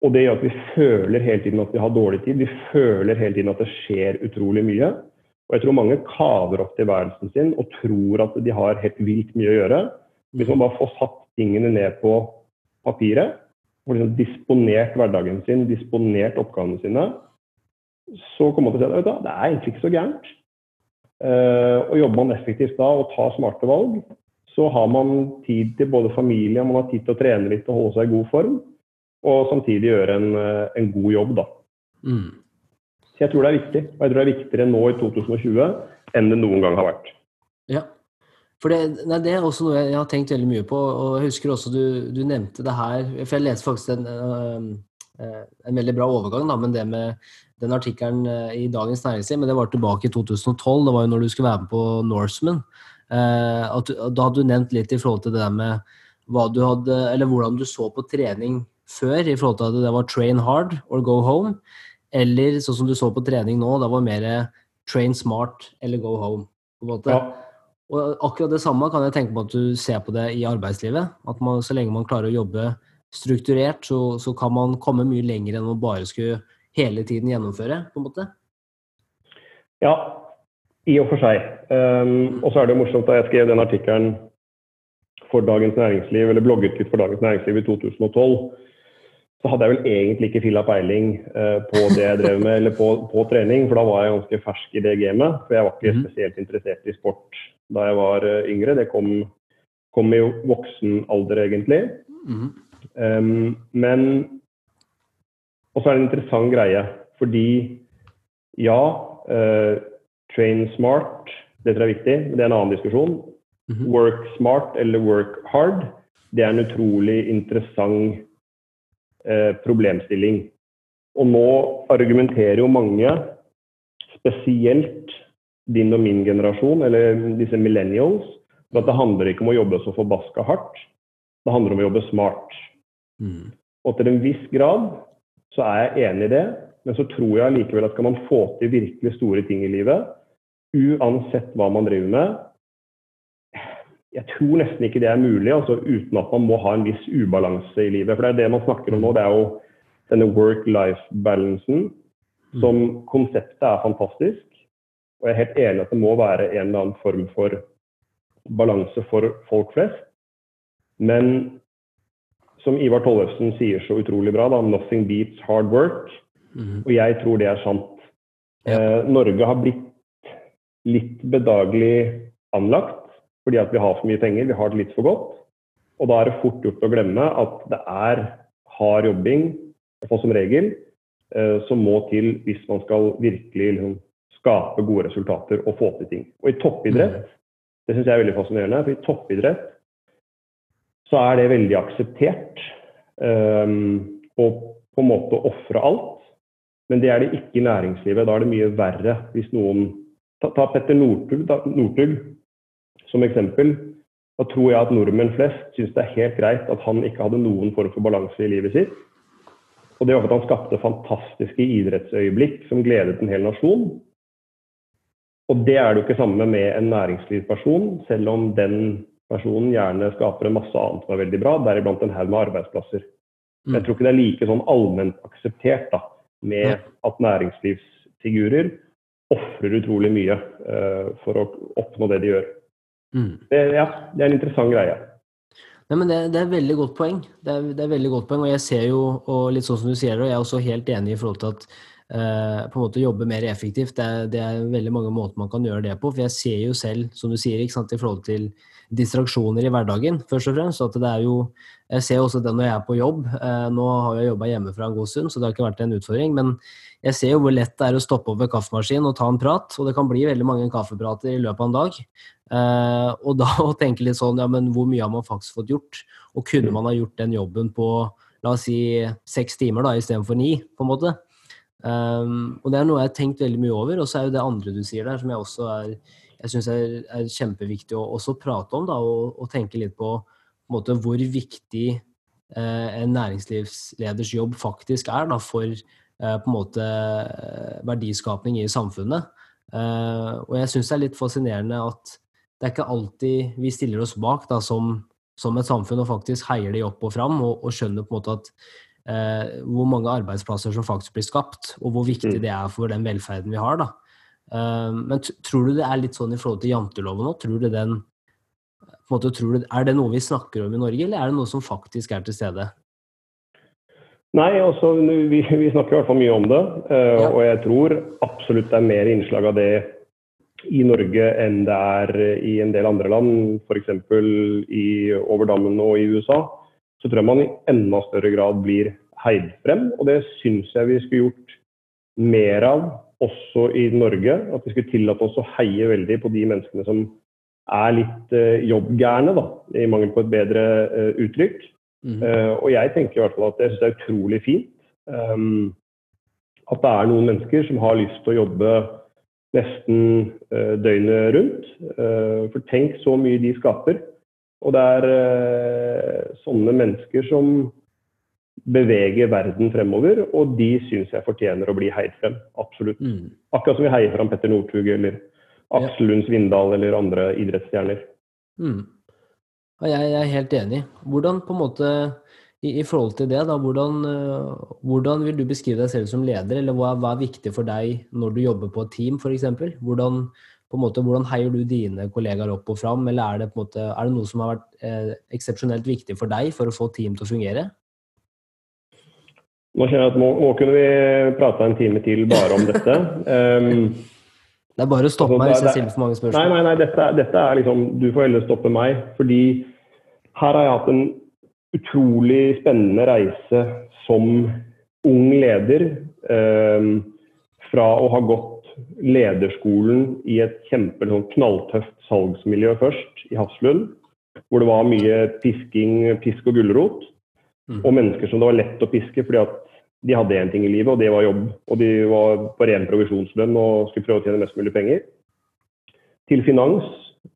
og det gjør at vi føler hele tiden at vi har dårlig tid. Vi føler hele tiden at det skjer utrolig mye. Og jeg tror mange kaver opp tilværelsen sin og tror at de har helt vilt mye å gjøre. Hvis man bare får satt tingene ned på papiret og liksom disponert hverdagen sin, disponert oppgavene sine, så kommer man til å si at det er egentlig ikke så gærent. Uh, og jobber man effektivt da og tar smarte valg, så har man tid til både familie, man har tid til å trene litt og holde seg i god form, og samtidig gjøre en, eh, en god jobb, da. Mm. Så jeg tror det er viktig. Og jeg tror det er viktigere nå i 2020 enn det noen gang har vært. Ja, for det, nei, det, er også noe jeg har tenkt veldig mye på. og Jeg husker også du, du nevnte det her For jeg leste faktisk en, øh, en veldig bra overgang, da, men det med den artikkelen i Dagens Næringsliv, men det var tilbake i 2012. Det var jo når du skulle være med på Norseman. Da hadde du nevnt litt i forhold til det der med hva du hadde, eller hvordan du så på trening før, i forhold til at det var train hard or go home. Eller sånn som du så på trening nå, da var det mer train smart eller go home. på en måte. Ja. Og akkurat det samme kan jeg tenke på at du ser på det i arbeidslivet. At man, så lenge man klarer å jobbe strukturert, så, så, kan man komme mye lenger enn å bare skulle hele tiden gjennomføre, på en måte. Ja, i og for seg. Um, og så er det morsomt da jeg skrev den artikkelen for Dagens Næringsliv, eller blogget litt for Dagens Næringsliv i 2012 så hadde jeg vel egentlig ikke filla peiling uh, på det jeg drev med, eller på, på, trening, for da var jeg ganske fersk i det gamet. For jeg var ikke mm. spesielt interessert i sport da jeg var uh, yngre. Det kom, kom i voksen alder, egentlig. Mm. Um, men Og så er det en interessant greie, fordi ja, uh, train smart, det tror jeg er viktig, men det er en annen diskusjon. Mm. Work smart eller work hard, det er en utrolig interessant Eh, problemstilling. Og nå argumenterer jo mange, spesielt din og min generasjon, eller disse millennials. For at det handler ikke om å jobbe så forbaska hardt, det handler om å jobbe smart. Mm. Og til en viss grad så er jeg enig i det, men så tror jeg likevel at skal man få til virkelig store ting i livet, uansett hva man driver med Jeg tror nesten ikke det er mulig altså, uten at man må ha en viss ubalanse i livet. For det er det man snakker om nå. Det er jo denne work-life-balansen. Mm. Som konseptet er fantastisk. Og jeg er helt enig at det må være en eller annen form for balanse for folk flest. Men som Ivar Tollefsen sier så utrolig bra, da, 'nothing beats hard work'. Mm. Og jeg tror det er sant. Ja. Eh, Norge har blitt litt bedagelig anlagt fordi at vi har for mye penger, vi har det litt for godt. Og da er det fort gjort å glemme at det er hard jobbing, iallfall som regel, eh, som må til hvis man skal virkelig liksom, skape gode resultater og få til ting. Og i toppidrett, mm. det syns jeg er veldig fascinerende, for i toppidrett så er det veldig akseptert um, å på en måte ofre alt. Men det er det ikke i næringslivet. Da er det mye verre hvis noen Ta, ta Petter Northug, Northug som eksempel. Da tror jeg at nordmenn flest syns det er helt greit at han ikke hadde noen form for balanse i livet sitt. Og det var at han skapte fantastiske idrettsøyeblikk som gledet en hel nasjon. Og det er det jo ikke samme med en næringslivsperson, selv om den personen gjerne skaper en masse annet som er veldig bra, deriblant en haug med arbeidsplasser. Mm. Jeg tror ikke det er like sånn allment akseptert da, med at næringslivsfigurer ofrer utrolig mye uh, for å oppnå det de gjør. Mm. Det, ja, det er en interessant greie. Nei, men det, det, er et veldig godt poeng. Det er, det er veldig godt poeng, og jeg ser jo, og litt sånn som du sier det, og jeg er også helt enig i forhold til at eh, på en måte jobbe mer effektivt. Det er, det er, veldig mange måter man kan gjøre det på. For jeg ser jo selv, som du sier, ikke sant, i forhold til distraksjoner i hverdagen, først og fremst. at det er jo, Jeg ser også det når jeg er på jobb. Eh, nå har jeg jobba hjemmefra en god stund, så det har ikke vært en utfordring. men jeg ser jo hvor lett det er å stoppe opp ved kaffemaskinen og ta en prat, og det kan bli veldig mange kaffeprater i løpet av en dag. Eh, og da å tenke litt sånn, ja, men hvor mye har man faktisk fått gjort? Og kunne man ha gjort den jobben på la oss si seks timer da, istedenfor ni, på en måte? Um, og det er noe jeg har tenkt veldig mye over. Og så er jo det andre du sier der, som jeg også er jeg synes er, er, kjempeviktig å også prate om, da, og, og tenke litt på, på en måte, hvor viktig eh, en næringslivsleders jobb faktisk er da, for Eh, på en måte eh, verdiskapning i samfunnet. Eh, og jeg syns det er litt fascinerende at det er ikke alltid vi stiller oss bak da, som, som et samfunn og faktisk heier de opp og fram, og, og skjønner på en måte at eh, hvor mange arbeidsplasser som faktisk blir skapt, og hvor viktig mm. det er for den velferden vi har. da. Eh, men tror du det er litt sånn i forhold til janteloven òg? Tror du den på en måte, tror du, Er det noe vi snakker om i Norge, eller er det noe som faktisk er til stede? Nei, altså, vi, vi, snakker i hvert fall mye om det. Uh. Og jeg tror absolutt det er mer innslag av det i Norge enn det er i en del andre land. F.eks. over dammen og i USA. Så tror jeg man i enda større grad blir heid frem. Og det syns jeg vi skulle gjort mer av også i Norge. At vi skulle tillate oss å heie veldig på de menneskene som er litt uh, jobbgærne, da, i mangel på et bedre uh, uttrykk. Mm uh, og jeg tenker i hvert fall at jeg syns det er utrolig fint um, at det er noen mennesker som har lyst til å jobbe nesten uh, døgnet rundt. Uh, for tenk så mye de skaper. Og det er sånne mennesker som beveger verden fremover, og de syns jeg fortjener å bli heid frem. Absolutt. Mm. Akkurat som vi heier fram Petter Northug eller Aksel Lund Svindal eller andre idrettsstjerner. Mm. Jeg, jeg er helt enig. Hvordan på en måte i, i forhold til det, da, hvordan, uh, hvordan, vil du beskrive deg selv som leder, eller hva, hva, er viktig for deg når du jobber på et team f.eks.? Hvordan, på en måte, hvordan heier du dine kollegaer opp og fram, eller er det, på en måte, er det noe som har vært eh, eksepsjonelt viktig for deg for å få team til å fungere? Nå kjenner jeg at nå, nå kunne vi prata en time til bare om dette. Um, Det er bare å stoppe altså, meg hvis jeg stiller for mange spørsmål. Nei, nei, nei, dette, dette, er liksom Du får heller stoppe meg. Fordi her har jeg hatt en utrolig spennende reise som ung leder. Eh, fra å ha gått lederskolen i et kjempe sånn knalltøft salgsmiljø først, i Hafslund. Hvor det var mye pisking, pisk og gulrot. Mm. Og mennesker som det var lett å piske fordi at de hadde én ting i livet, og det var jobb. Og de var på ren provisjonslønn og skulle prøve å tjene mest mulig penger. til finans,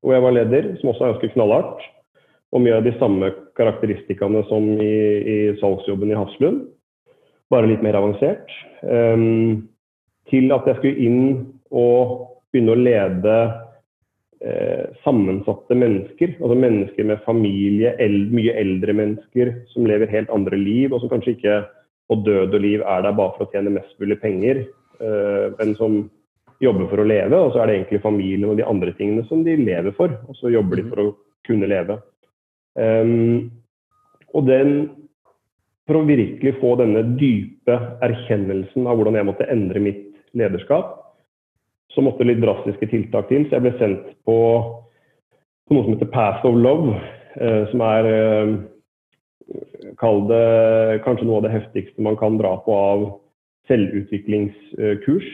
hvor jeg var leder, som også er ganske knallhardt. Og mye av de samme karakteristikkene som i, i salgsjobben i Hafslund, bare litt mer avansert. Um, til at jeg skulle inn og begynne å lede eh, sammensatte mennesker. Altså mennesker med familie, eld, mye eldre mennesker som lever helt andre liv, og som kanskje ikke på død og liv er der bare for å tjene mest mulig penger, eh, men som jobber for å leve. Og så er det egentlig familien og de andre tingene som de lever for, og så jobber de mhm. for å kunne leve. Um, og den For å virkelig få denne dype erkjennelsen av hvordan jeg måtte endre mitt lederskap, så måtte litt drastiske tiltak til. Så jeg ble sendt på, på noe som heter Path of Love, eh, som er eh, Kall det kanskje noe av det heftigste man kan dra på av selvutviklingskurs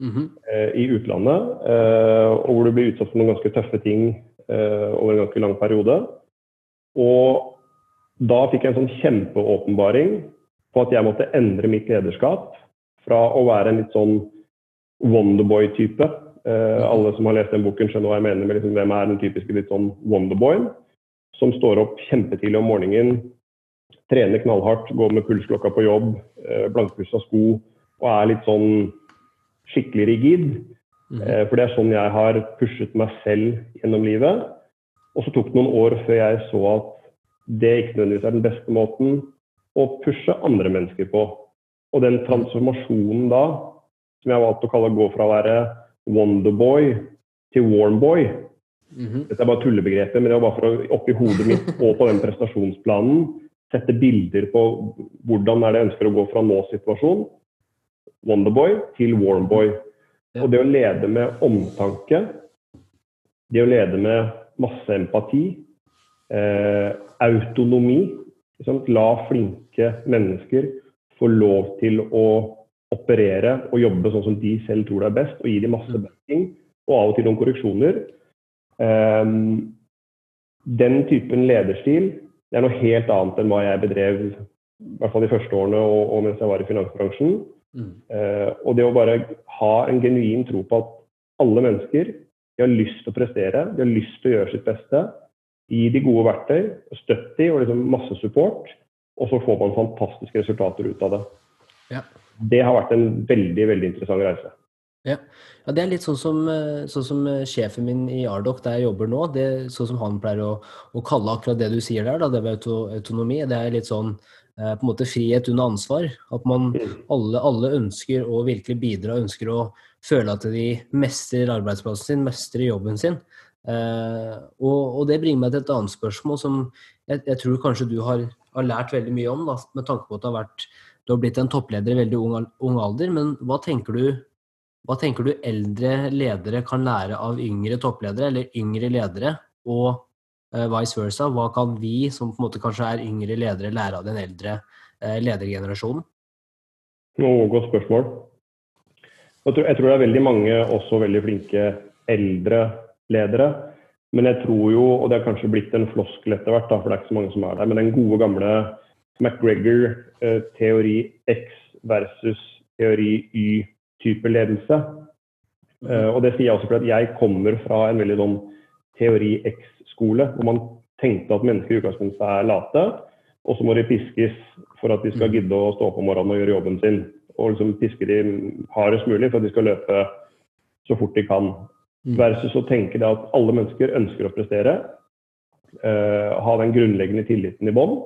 mm -hmm. i utlandet. Eh, og hvor du blir utsatt for noen ganske tøffe ting eh, over en ganske lang periode. Og da fikk jeg en sånn kjempeåpenbaring på at jeg måtte endre mitt lederskap fra å være en litt sånn Wonderboy-type. Uh, alle som har lest den boken, skjønner hva jeg mener med liksom, hvem er den typiske litt sånn Wonderboy. Som står opp kjempetidlig om morgenen, trener knallhardt, går med pulsklokka på jobb, uh, blankpussa sko og er litt sånn skikkelig rigid. Mm. for det er sånn jeg har pushet meg selv gjennom livet. Og så tok det noen år før jeg så at det ikke nødvendigvis er den beste måten å pushe andre mennesker på. Og den transformasjonen da som jeg valgte å kalle gå fra å være Wonderboy til Warmboy. Mm -hmm. Dette er bare tullebegrepet, men det var bare for å oppi hodet mitt og på den prestasjonsplanen sette bilder på hvordan er det jeg ønsker å gå fra nå-situasjon, Wonderboy, til Warmboy. Og det å lede med omtanke, det å lede med masse empati, eh, autonomi liksom, La flinke mennesker få lov til å operere og jobbe sånn som de selv tror det er best, og gi dem masse mm. backing og av og til noen korreksjoner. Eh, den typen lederstil det er noe helt annet enn hva jeg bedrev i hvert fall de første årene og, og mens jeg var i finansbransjen. Mm. Eh, og det å bare ha en genuin tro på at alle mennesker de har lyst til å prestere, de har lyst til å gjøre sitt beste. Gi de gode verktøy, støtt de og liksom masse support. Og så får man fantastiske resultater ut av det. Ja det har vært en veldig, veldig interessant reise. Ja. ja, det er litt sånn som, eh, sånn som, eh, sjefen min i Ardoc, der jeg jobber nå, det, sånn som han pleier å, å, kalle akkurat det du sier der, da, det med autonomi. Det er litt sånn eh, på en måte frihet under ansvar. At man mm. alle, alle, ønsker å virkelig bidra, ønsker å føle at de mestrer arbeidsplassen sin, mestrer jobben sin. Eh, og, og, det bringer meg til et annet spørsmål som jeg, jeg tror kanskje du har, har, lært veldig mye om, da, med tanke på at det har vært du har blitt en toppleder i veldig ung, ung alder, men hva tenker, du, hva tenker du eldre ledere kan lære av yngre toppledere, eller yngre ledere, og uh, vice versa? Hva kan vi, som på en måte kanskje er yngre ledere, lære av den eldre uh, ledergenerasjonen? Noe godt spørsmål. Jeg tror, jeg tror, det er veldig mange også veldig flinke eldre ledere. Men jeg tror jo, og det har kanskje blitt en floskel etter hvert, for det er ikke så mange som er der, men den gode gamle McGregor, eh, teori X versus teori Y-type ledelse. Uh, og det sier jeg også fordi jeg kommer fra en veldig sånn teori X-skole, hvor man tenkte at mennesker i utgangspunktet er late, og så må de piskes for at de skal mm. gidde å stå opp om morgenen og gjøre jobben sin. Og liksom piske de hardest mulig for at de skal løpe så fort de kan. Mm. Versus å tenke det at alle mennesker ønsker å prestere, uh, ha den grunnleggende tilliten i bånn.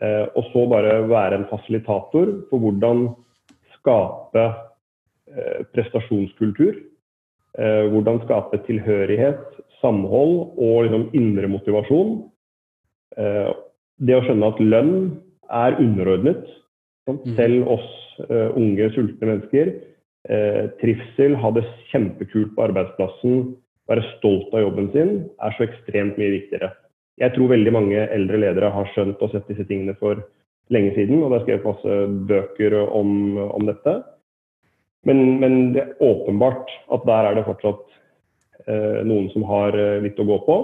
uh, og så bare være en fasilitator for hvordan skape eh, prestasjonskultur. Eh, hvordan skape tilhørighet, samhold og liksom indre motivasjon. Det å skjønne at lønn er underordnet. Mm. Selv oss unge, sultne mennesker. Trivsel, ha det kjempekult på arbeidsplassen, være stolt av jobben sin, er så ekstremt mye viktigere jeg tror veldig mange eldre ledere har skjønt og sett disse tingene for lenge siden, og det er skrevet masse bøker om, om dette. Men, men, det er åpenbart at der er det fortsatt eh, noen som har eh, litt å gå på.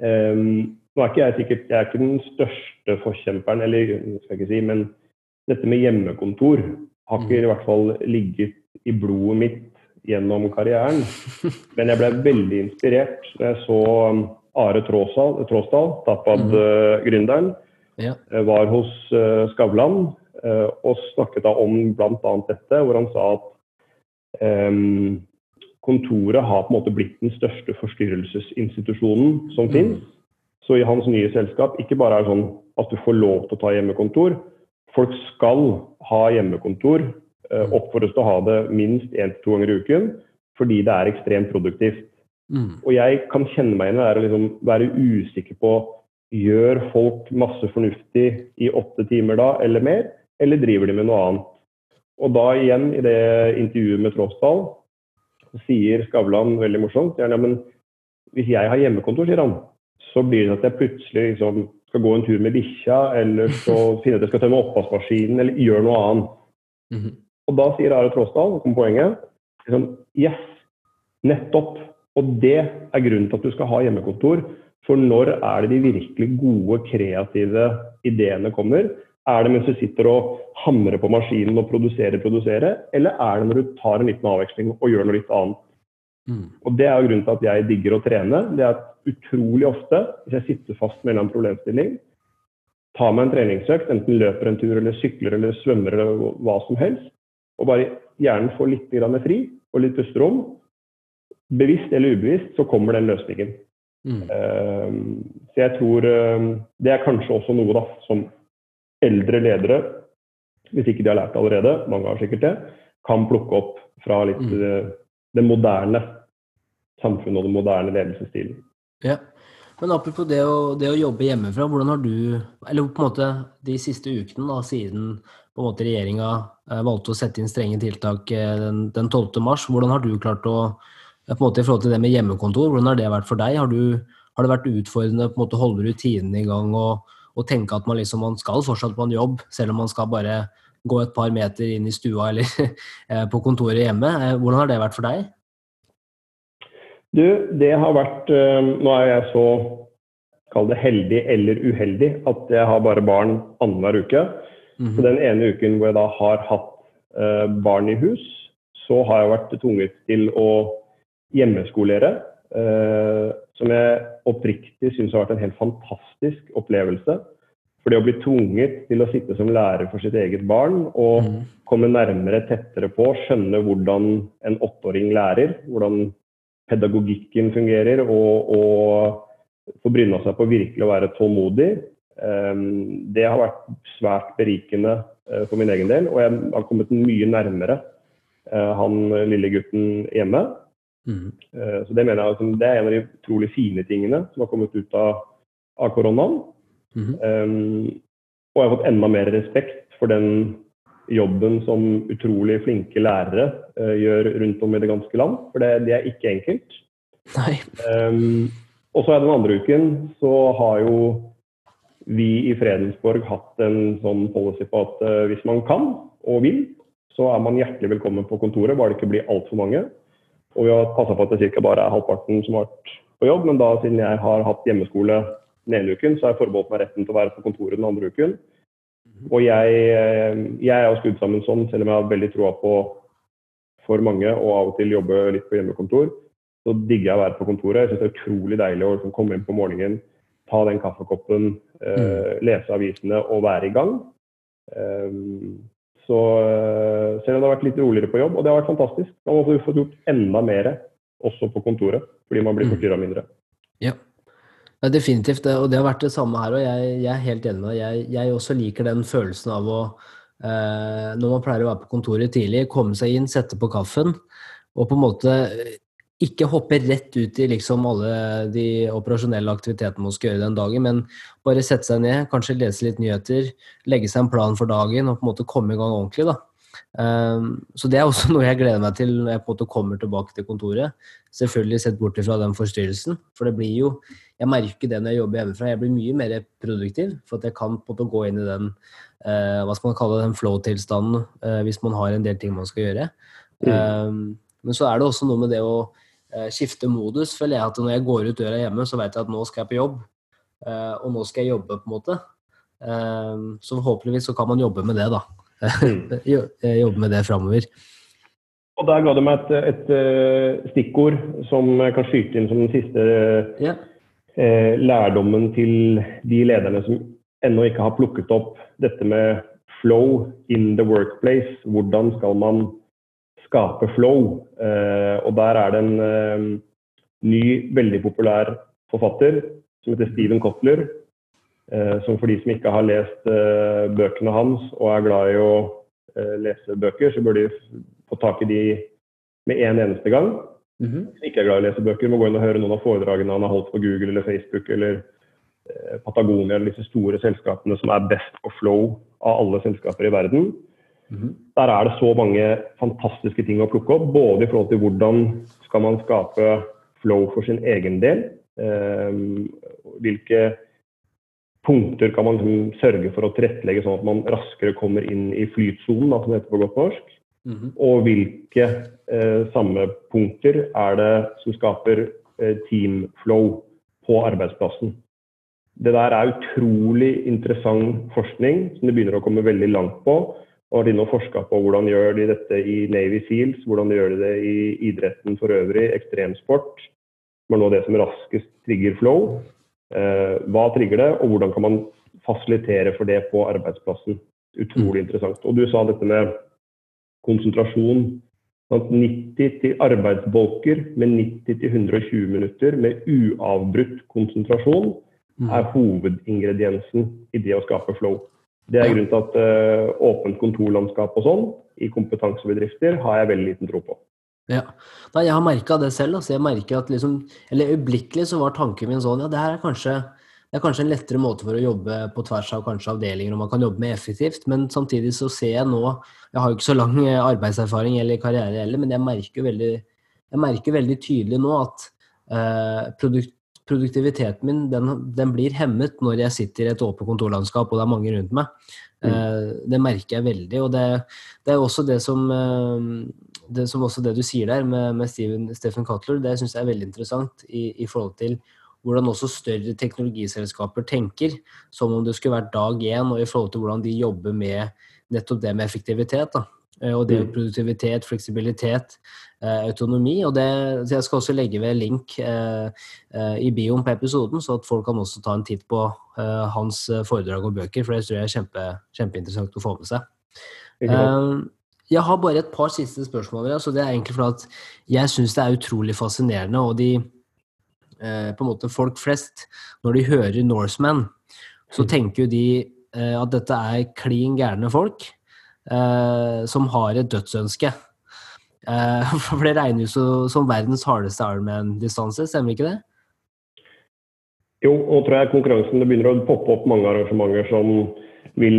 Um, nå er ikke jeg sikkert jeg er ikke den største forkjemperen, eller skal jeg ikke si, men dette med hjemmekontor har ikke i hvert fall ligget i blodet mitt gjennom karrieren. Men jeg ble veldig inspirert da jeg så um, Are Tråsdal, Tapad-gründeren, Ja. eh, var hos eh, Skavlan eh, og snakket da om bl.a. dette, hvor han sa at em, kontoret har på en måte blitt den største forstyrrelsesinstitusjonen som Mm. finnes. Så i hans nye selskap ikke bare er det sånn at du får lov til å ta hjemmekontor, folk skal ha hjemmekontor, eh, oppfordres til å ha det minst én til to ganger i uken, fordi det er ekstremt produktivt. Mm. Og jeg kan kjenne meg igjen i å liksom være usikker på gjør folk masse fornuftig i åtte timer da, eller mer, eller driver de med noe annet. Og da igjen, i det intervjuet med Tråsdal, sier Skavlan veldig morsomt ja, men hvis jeg har hjemmekontor, sier han, så blir det at jeg plutselig liksom skal gå en tur med bikkja, eller så finne at jeg skal tømme oppvaskmaskinen, eller gjøre noe annet. Mhm. Og da sier Are Tråsdal, kom poenget, liksom, yes, nettopp. Og det er grunnen til at du skal ha hjemmekontor. For når er det de virkelig gode, kreative ideene kommer? Er det mens du sitter og hamrer på maskinen og produserer, produserer? Eller er det når du tar en liten avveksling og gjør noe litt annet? Mm. Og det er jo grunnen til at jeg digger å trene. Det er utrolig ofte, hvis jeg sitter fast med en eller annen problemstilling, tar meg en treningsøkt, enten løper en tur eller sykler eller svømmer eller hva som helst, og bare hjernen får litt grann fri og litt pusterom, bevisst eller ubevisst, så kommer den løsningen. Mm. Uh, Så jeg tror uh, det er kanskje også noe da, som eldre ledere, hvis ikke de har lært det allerede, mange har sikkert det, kan plukke opp fra litt Mm. eh, det moderne samfunnet og den moderne ledelsesstilen. Ja. Men apropos det å, det å jobbe hjemmefra, hvordan har du, eller på en måte de siste ukene da, siden på en måte regjeringa eh, valgte å sette inn strenge tiltak eh, den, den 12. mars, hvordan har du klart å på en måte I forhold til det med hjemmekontor, hvordan har det vært for deg? Har, du, har det vært utfordrende på en måte å holde rutinene i gang og, og tenke at man liksom man skal fortsatt på en jobb, selv om man skal bare gå et par meter inn i stua eller eh, på kontoret hjemme? Eh, Hvordan har det vært for deg? Du, det har vært eh, Nå er jeg så kall det heldig eller uheldig at jeg har bare barn annenhver uke. Mhm. Så den ene uken hvor jeg da har hatt barn i hus, så har jeg vært tvunget til å hjemmeskolere. Eh, som jeg oppriktig syns har vært en helt fantastisk opplevelse. For det å bli tvunget til å sitte som lærer for sitt eget barn og mm. komme nærmere, tettere på, skjønne hvordan en åtteåring lærer, hvordan pedagogikken fungerer, og, og få bryna seg på virkelig å være tålmodig. Um, det har vært svært berikende uh, for min egen del, og jeg har kommet mye nærmere uh, han lille gutten hjemme. Mhm. Uh, så det mener jeg altså, det er en av de utrolig fine tingene som har kommet ut av, av koronaen. Mm. Um, og jeg har fått enda mer respekt for den jobben som utrolig flinke lærere uh, gjør rundt om i det ganske land. For det, det er ikke enkelt. Nei. Um, og så den andre uken så har jo vi i Fredensborg hatt en sånn policy på at uh, hvis man kan og vil, så er man hjertelig velkommen på kontoret, bare det ikke blir altfor mange. Og vi har passa på at det ca. bare er halvparten som har vært på jobb, men da siden jeg har hatt hjemmeskole den ene uken, så har jeg forbeholdt meg retten til å være på kontoret den andre uken. Og jeg, eh, jeg er jo skrudd sammen sånn, selv om jeg har veldig troa på for mange og av og til jobbe litt på hjemmekontor, så digger jeg å være på kontoret. Jeg syns det er utrolig deilig å liksom komme inn på morgenen, ta den kaffekoppen, eh, lese avisene og være i gang. Um, så eh, selv om det har vært litt roligere på jobb, og det har vært fantastisk. Man har fått gjort enda mer også på kontoret, fordi man blir Mm. forstyrra mindre. Ja. ja, definitivt. Og det har vært det samme her. Og jeg, jeg er helt enig med deg. Jeg, jeg også liker den følelsen av å eh, Når man pleier å være på kontoret tidlig, komme seg inn, sette på kaffen, og på en måte ikke hoppe rett ut i liksom alle de operasjonelle aktivitetene man skal gjøre den dagen, men bare sette seg ned, kanskje lese litt nyheter, legge seg en plan for dagen og på en måte komme i gang ordentlig. da. Um, så det er også noe jeg gleder meg til når jeg på en måte kommer tilbake til kontoret. Selvfølgelig sett bort fra den forstyrrelsen, for det blir jo Jeg merker det når jeg jobber hjemmefra, jeg blir mye mer produktiv, for at jeg kan på en måte gå inn i den uh, hva skal man kalle det, den flow-tilstanden uh, hvis man har en del ting man skal gjøre. Um, men så er det også noe med det å skifte modus. føler jeg at Når jeg går ut døra hjemme, så vet jeg at nå skal jeg på jobb. eh, og nå skal jeg jobbe, på en måte. Um, så forhåpentligvis så kan man jobbe med det, da. Eh, jobbe med det framover. Og der ga du meg et, et, et, stikkord som jeg kan skyte inn som den siste yeah. eh, lærdommen til de lederne som ennå ikke har plukket opp dette med flow in the workplace. Hvordan skal man skape flow? Eh, og der er det en eh, ny, veldig populær forfatter som heter Steven Kotler. Eh, som for de som ikke har lest bøkene hans og er glad i å lese bøker, så bør de få tak i de med en eneste gang. Mm -hmm. Ikke er glad i å lese bøker, må gå inn og høre noen av foredragene han har holdt på Google eller Facebook eller Patagonia eller disse store selskapene som er best på flow av alle selskaper i verden. Mm -hmm. Der er det så mange fantastiske ting å plukke opp, både i forhold til hvordan skal man skape flow for sin egen del. Eh, hvilke punkter kan man liksom sørge for å tilrettelegge sånn at man raskere kommer inn i flytsonen, som det heter på godt norsk. -hmm. Og hvilke eh, samme punkter er det som skaper eh, teamflow på arbeidsplassen. Det der er utrolig interessant forskning som det begynner å komme veldig langt på. Og har de og forska på hvordan gjør de dette i Navy Seals, hvordan de gjør de det i idretten for øvrig, ekstremsport. Det er av det som raskest trigger flow. Eh, hva trigger det, og hvordan kan man fasilitere for det på arbeidsplassen. Utrolig mm. interessant. Og du sa dette med konsentrasjon. 90 til arbeidsbolker med 90 til 120 minutter med uavbrutt konsentrasjon mm. er hovedingrediensen i det å skape flow. Det er grunnen til at uh, åpent kontorlandskap og sånn i kompetansebedrifter har jeg veldig liten tro på. Ja, Nei, Jeg har merka det selv. Altså jeg at liksom, eller Øyeblikkelig så var tanken min sånn ja, det her er kanskje det er kanskje en lettere måte for å jobbe på tvers av kanskje avdelinger, og man kan jobbe mer effektivt. Men samtidig så ser jeg nå Jeg har jo ikke så lang eh, arbeidserfaring eller karriere heller, men jeg merker veldig, jeg merker veldig tydelig nå at eh, produkt, produktiviteten min den, den, blir hemmet når jeg sitter i et åpent kontorlandskap og det er mange rundt meg. Mm. Eh, det merker jeg veldig. Og det, det er også det som, eh, det som også det du sier der med, med Steven, Stephen Cutler, det syns jeg er veldig interessant i, i forhold til hvordan også større teknologiselskaper tenker, som om det skulle vært dag én, og i forhold til hvordan de jobber med nettopp det med effektivitet. da. Eh, og det med mm. produktivitet, fleksibilitet, autonomi. og det, Jeg skal også legge ved link eh, eh, i bioen på episoden, så at folk kan også ta en titt på eh, hans foredrag og bøker. For det tror jeg er kjempe, kjempeinteressant å få med seg. Eh, jeg har bare et par siste spørsmål. Altså det er egentlig fordi at Jeg syns det er utrolig fascinerende. og de Eh, på en måte folk flest, når de hører Norseman, så mm. tenker jo de eh, at dette er klin gærne folk eh, som har et dødsønske. For det regnes jo som verdens hardeste Ironman-distanse, stemmer ikke det? Jo, og tror jeg konkurransen det begynner å poppe opp mange arrangementer som vil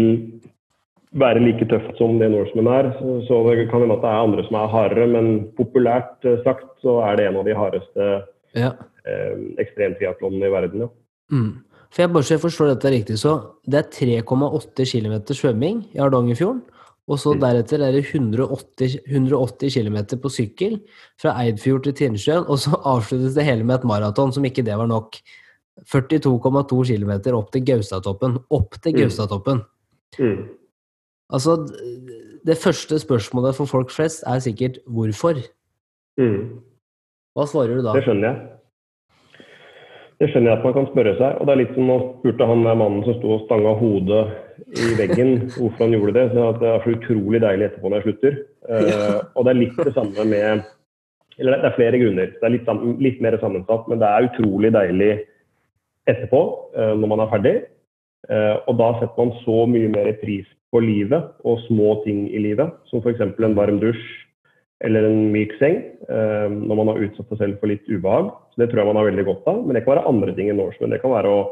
være like tøft som det Norseman er. Så det kan hende at det er andre som er hardere, men populært sagt så er det en av de hardeste ja eh, ekstremtriatlonene i verden. Ja. Mm. For jeg bare så jeg forstår dette riktig, så det er 3,8 km svømming i Hardangerfjorden. Og så mm. deretter er det 180, 180 km på sykkel fra Eidfjord til Tinnsjøen. Og så avsluttes det hele med et maraton, som ikke det var nok. 42,2 km opp til Gaustatoppen. Opp til mm. Gaustatoppen. Mm. Altså, det første spørsmålet for folk flest er sikkert hvorfor. Mm. Hva svarer du da? Det skjønner jeg. Det skjønner jeg at man kan spørre seg. Og det er litt som nå spurte han der mannen som sto og stanga hodet i veggen, hvorfor han gjorde det. Så det er så utrolig deilig etterpå når jeg slutter. Uh, og det er litt det samme med Eller det er flere grunner. Det er litt, litt mer sammensatt, men det er utrolig deilig etterpå, uh, når man er ferdig. Uh, og da setter man så mye mer pris på livet og små ting i livet, som f.eks. en varm dusj eller en myk seng eh, når man har utsatt seg selv for litt ubehag. Så Det tror jeg man har veldig godt av. Men det kan være andre ting enn Norseman. Det kan være å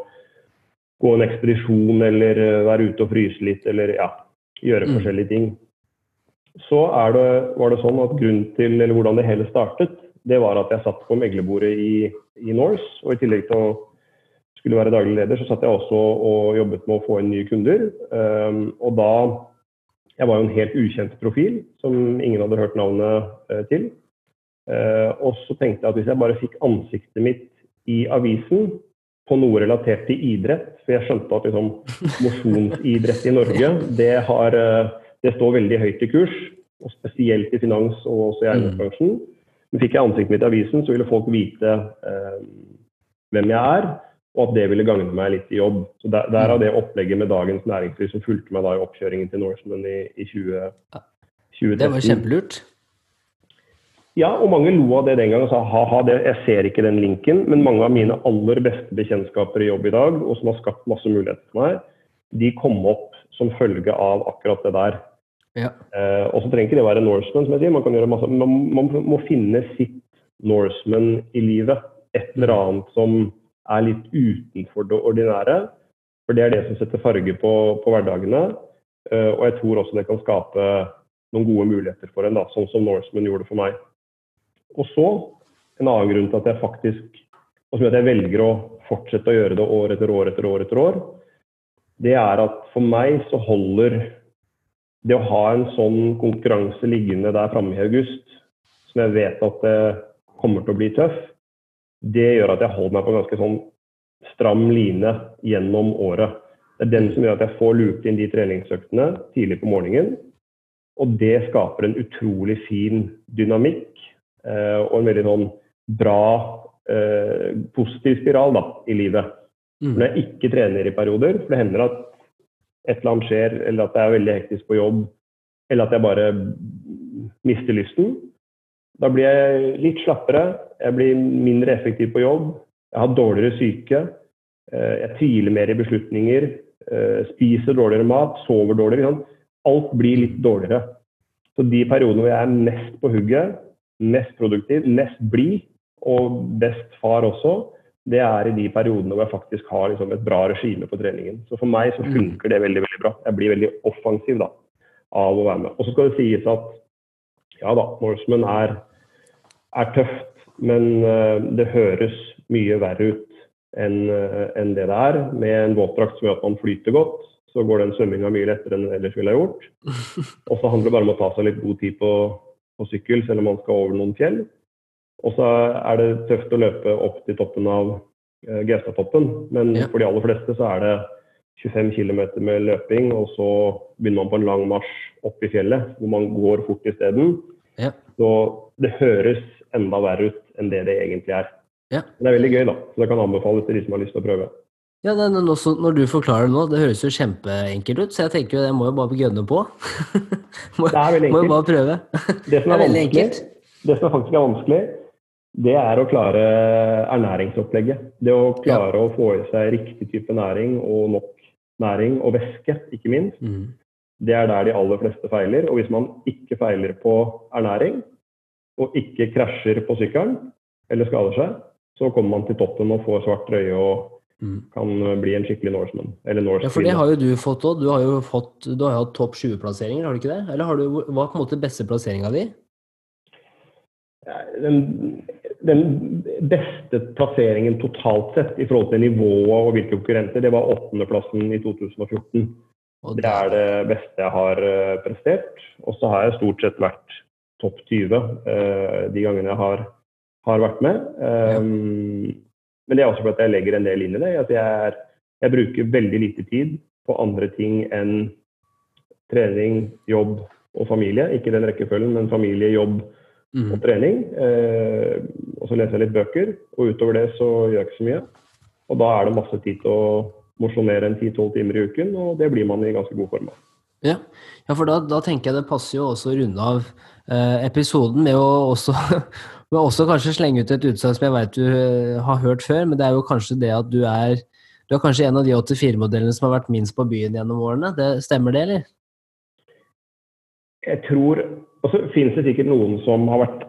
gå en ekspedisjon eller eh, være ute og fryse litt eller ja, gjøre mm. forskjellige ting. Så det, var det sånn at grunnen til, eller hvordan det hele startet, det var at jeg satt på meglerbordet i, i Norse. Og i tillegg til å skulle være daglig leder, så satt jeg også og jobbet med å få inn nye kunder. Um, og da jeg var jo en helt ukjent profil som ingen hadde hørt navnet eh, til. Eh, og så tenkte jeg at hvis jeg bare fikk ansiktet mitt i avisen på noe relatert til idrett, for jeg skjønte at liksom, mosjonsidrett i Norge det, har, eh, det, står veldig høyt i kurs. og spesielt i finans og også i eiendomsbransjen. Men fikk jeg ansiktet mitt i avisen, så ville folk vite eh, hvem jeg er, og at det ville gagne meg litt i jobb. Så der, Derav det opplegget med Dagens Næringsliv som fulgte meg da i oppkjøringen til Norseman i, i 20, 2013. Det var kjempelurt. Ja, og mange lo av det den gangen og sa ha-ha, jeg ser ikke den linken. Men mange av mine aller beste bekjentskaper i jobb i dag, og som har skapt masse muligheter for meg, de kom opp som følge av akkurat det der. Ja. Eh, og så trenger ikke det å være Norseman, som jeg sier. Man, kan gjøre masse, man, man må finne sitt Norseman i livet. Et eller annet som er litt utenfor det ordinære. For det er det som setter farge på, på hverdagene. Uh, og jeg tror også det kan skape noen gode muligheter for en, da, sånn som Norseman gjorde for meg. Og så, en annen grunn til at jeg faktisk og som gjør at jeg velger å fortsette å gjøre det år etter år etter år, etter år, det er at for meg så holder det å ha en sånn konkurranse liggende der framme i august, som jeg vet at det kommer til å bli tøff, det gjør at jeg holder meg på ganske sånn stram line gjennom året. Det er den som gjør at jeg får lurt inn de treningsøktene tidlig på morgenen. Og det skaper en utrolig fin dynamikk Eh, og en veldig sånn bra, eh, positiv spiral da, i livet. Mm. Når jeg ikke trener i perioder, for det hender at et eller annet skjer, eller at jeg er veldig hektisk på jobb, eller at jeg bare mister lysten, da blir jeg litt slappere, jeg blir mindre effektiv på jobb, jeg har dårligere syke, eh, jeg tviler mer i beslutninger, spiser dårligere mat, sover dårligere. Alt blir litt dårligere. Så de periodene hvor jeg er mest på hugget, mest produktiv, mest blid og best far også, det er i de periodene hvor jeg faktisk har liksom et bra regime på treningen. Så for meg så mm. funker det veldig veldig bra. Jeg blir veldig offensiv da, av å være med. Og så skal det sies at ja da, Norseman er, er tøft, men uh, det høres mye verre ut enn uh, en det det er. Med en våtdrakt som gjør at man flyter godt, så går den svømminga mye lettere enn den ellers ville ha gjort. Og så handler det bare om å ta seg litt god tid på på sykkel, selv om man skal over noen fjell. Og så er det tøft å løpe opp til toppen av uh, Gaustatoppen, men ja. for de aller fleste så er det 25 km med løping, og så begynner man på en lang marsj opp i fjellet, hvor man går fort isteden. Ja. Så det høres enda verre ut enn det det egentlig er. Ja. Men det er veldig gøy, da. Så det kan anbefales til de som har lyst til å prøve. Ja, det, også, Når du forklarer det nå, det høres jo kjempeenkelt ut, så jeg tenker jo jeg må jo bare gønne på. må, det er veldig enkelt. Må jo bare prøve. det som er, er enkelt. Det som faktisk er vanskelig, det er å klare ernæringsopplegget. Det å klare ja. å få i seg riktig type næring og nok næring og væske, ikke minst. Mm. Det er der de aller fleste feiler. Og hvis man ikke feiler på ernæring, og ikke krasjer på sykkelen eller skader seg, så kommer man til toppen og får svart røye og Mm. kan bli en skikkelig Norseman. Eller Norse ja, for det har jo du fått òg. Du har jo fått, du har hatt topp 20-plasseringer, har du ikke det? Eller har du, hva er på en måte beste plasseringa di? Den, den, beste plasseringen totalt sett i forhold til nivået og hvilke konkurrenter, det var åttendeplassen i 2014. Det er det beste jeg har eh, prestert. Og så har jeg stort sett vært topp 20 eh, de gangene jeg har, har vært med. Um, men det er også fordi jeg legger en del inn i det. At jeg, er, jeg bruker veldig lite tid på andre ting enn trening, jobb og familie. Ikke den rekkefølgen, men familie, jobb. Og trening. Eh, og så leser jeg litt bøker. Og utover det så gjør jeg ikke så mye. Og da er det masse tid til å mosjonere en 10-12 timer i uken, og det blir man i ganske god form av. Ja. ja, for da, da, tenker jeg det passer jo også å runde av eh, episoden med å også Men også kanskje slenge ut et utsagn som jeg vet du eh, har hørt før, men det er jo kanskje det at du er du er kanskje en av de 84-modellene som har vært minst på byen gjennom årene. Det, stemmer det, eller? Jeg tror Og så finnes det sikkert noen som har vært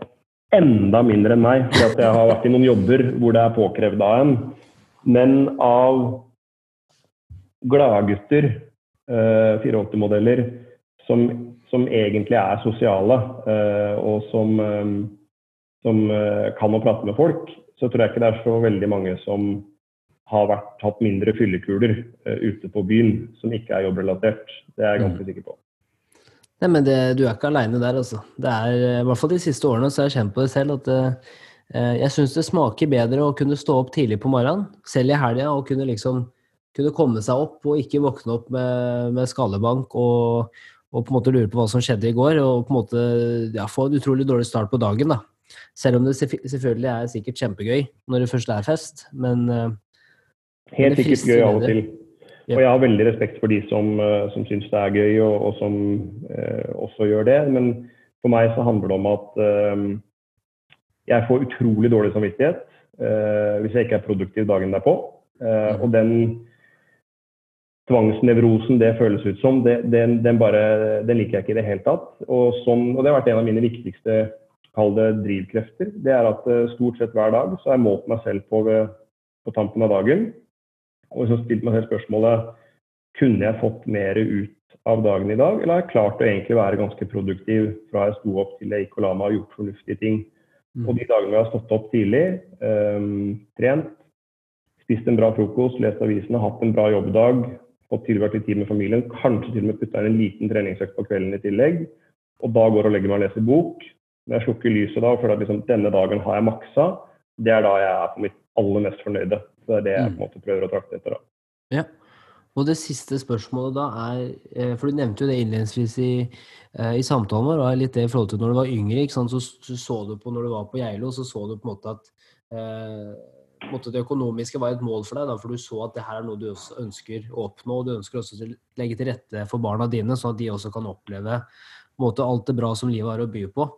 enda mindre enn meg, for at jeg har vært i noen jobber hvor det er påkrevd av en. Men av gladgutter, eh, 84-modeller, som, som, egentlig er sosiale, eh, og som eh, som eh, kan å prate med folk, så tror jeg ikke det er så veldig mange som har vært, hatt mindre fyllekuler uh, ute på byen som ikke er jobbrelatert. Det er jeg ganske mm. sikker på. Nei, men det, Du er ikke aleine der, altså. Det er, eh, I hvert fall de siste årene så har jeg kjent på det selv at uh, jeg syns det smaker bedre å kunne stå opp tidlig på morgenen, selv i helga, og kunne liksom kunne komme seg opp og ikke våkne opp med, med skallebank og, og på en måte lure på hva som skjedde i går, og på en måte ja, få en utrolig dårlig start på dagen. da. Selv om det selvfølgelig er sikkert kjempegøy når det først er fest, men Helt sikkert gøy av og til. Og jeg har veldig respekt for de som, som syns det er gøy, og, og som eh, også gjør det. Men for meg så handler det om at eh, jeg får utrolig dårlig samvittighet eh, hvis jeg ikke er produktiv dagen derpå. Eh, og den tvangsnevrosen det føles ut som, det, den, den, bare, den, liker jeg ikke i det hele tatt. Og, sånn, og, det har vært en av mine viktigste kall det drivkrefter. Det er at uh, stort sett hver dag så har jeg målt meg selv på, på tampen av dagen. Og så stilte man selv spørsmålet kunne jeg fått mer ut av dagen i dag, eller har jeg klart å egentlig være ganske produktiv fra jeg sto opp til jeg gikk og la meg og gjort fornuftige ting. Mm. Og de dagene hvor jeg har stått opp tidlig, um, trent, spist en bra frokost, lest avisene, hatt en bra jobbdag, fått tilbrakt litt tid med familien, kanskje til og med putta inn en liten treningsøkt på kvelden i tillegg, og da går og legger meg og leser bok. Når jeg slukker lyset da og føler at liksom, denne dagen har jeg maksa, det er da jeg er på mitt aller mest fornøyde. Så det er det jeg på en måte prøver å trakte etter. da. Ja. Og det siste spørsmålet da er eh, For du nevnte jo det innledningsvis i, eh, i samtalen vår, og litt det i forhold til når du var yngre. ikke sant? Så, så, så du på når du var på Geilo, så så du på en måte at eh, måte det økonomiske var et mål for deg, da, for du så at det her er noe du også ønsker å oppnå. og Du ønsker også å legge til rette for barna dine, sånn at de også kan oppleve måte, alt det bra som livet har å by på.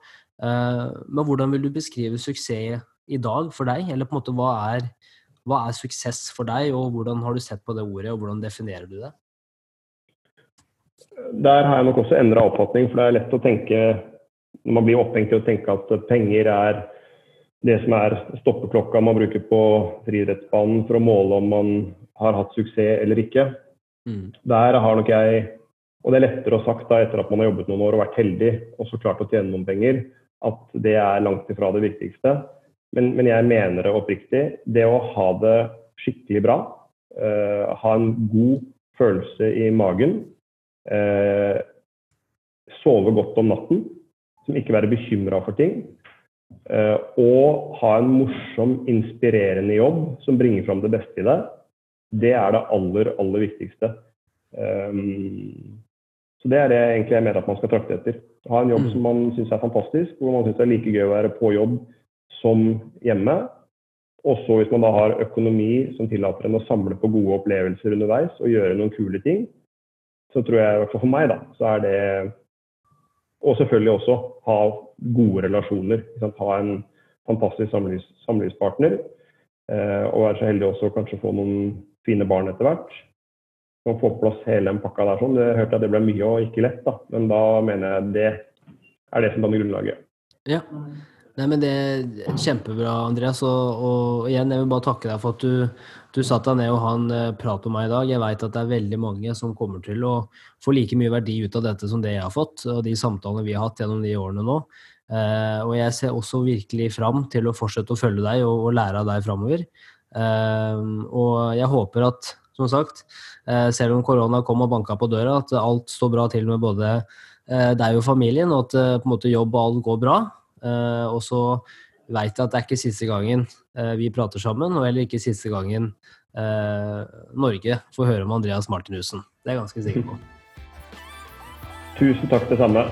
Eh, men hvordan vil du beskrive suksess i dag for deg? Eller på en måte hva er, hva er suksess for deg, og hvordan har du sett på det ordet, og hvordan definerer du det? Der har jeg nok også endra oppfatning, for det er lett å tenke når man blir opphengt i å tenke at penger er det som er stoppeklokka man bruker på friidrettsbanen for å måle om man har hatt suksess eller ikke. Mm. Der har nok jeg, og det er lettere å sagt da etter at man har jobbet noen år og vært heldig og så klart å tjene noen penger, at det er langt ifra det viktigste. Men, men jeg mener det oppriktig. Det å ha det skikkelig bra, uh, ha en god følelse i magen, uh, sove godt om natten, som ikke være bekymra for ting, Uh, og ha en morsom, inspirerende jobb som bringer fram det beste i deg, det er det aller, aller viktigste. Um, så det er det egentlig jeg mener at man skal trakte etter. Ha en jobb mm. som man syns er fantastisk, hvor man syns det er like gøy å være på jobb som hjemme. Også hvis man da har økonomi som tillater en å samle på gode opplevelser underveis og gjøre noen kule ting, så tror jeg, i hvert fall for meg, da, så er det og selvfølgelig også ha gode relasjoner. Ha en fantastisk samlivs, samlivspartner. Eh, og være så heldig også kanskje få noen fine barn etter hvert. Å få på plass hele den pakka der sånn. Det hørte jeg det ble mye og ikke lett, da. Men da mener jeg det er det som danner grunnlaget. Ja. Nei, men det er Kjempebra, Andreas. Og, og, igjen, jeg vil bare takke deg for at du, du satte deg ned og har en eh, prat med meg i dag. Jeg veit at det er veldig mange som kommer til å få like mye verdi ut av dette som det jeg har fått, og de samtalene vi har hatt gjennom de årene nå. Eh, og jeg ser også virkelig fram til å fortsette å følge deg og, og lære av deg framover. Eh, og jeg håper at, som sagt, eh, selv om korona kom og banka på døra, at alt står bra til med både eh, deg og familien, og at eh, på en måte jobb og alt går bra. Eh, og så veit jeg at det er ikke siste gangen eh, vi prater sammen, og heller ikke siste gangen eh, Norge får høre om Andreas Martinussen. Det er jeg ganske sikker på. Tusen takk, det samme.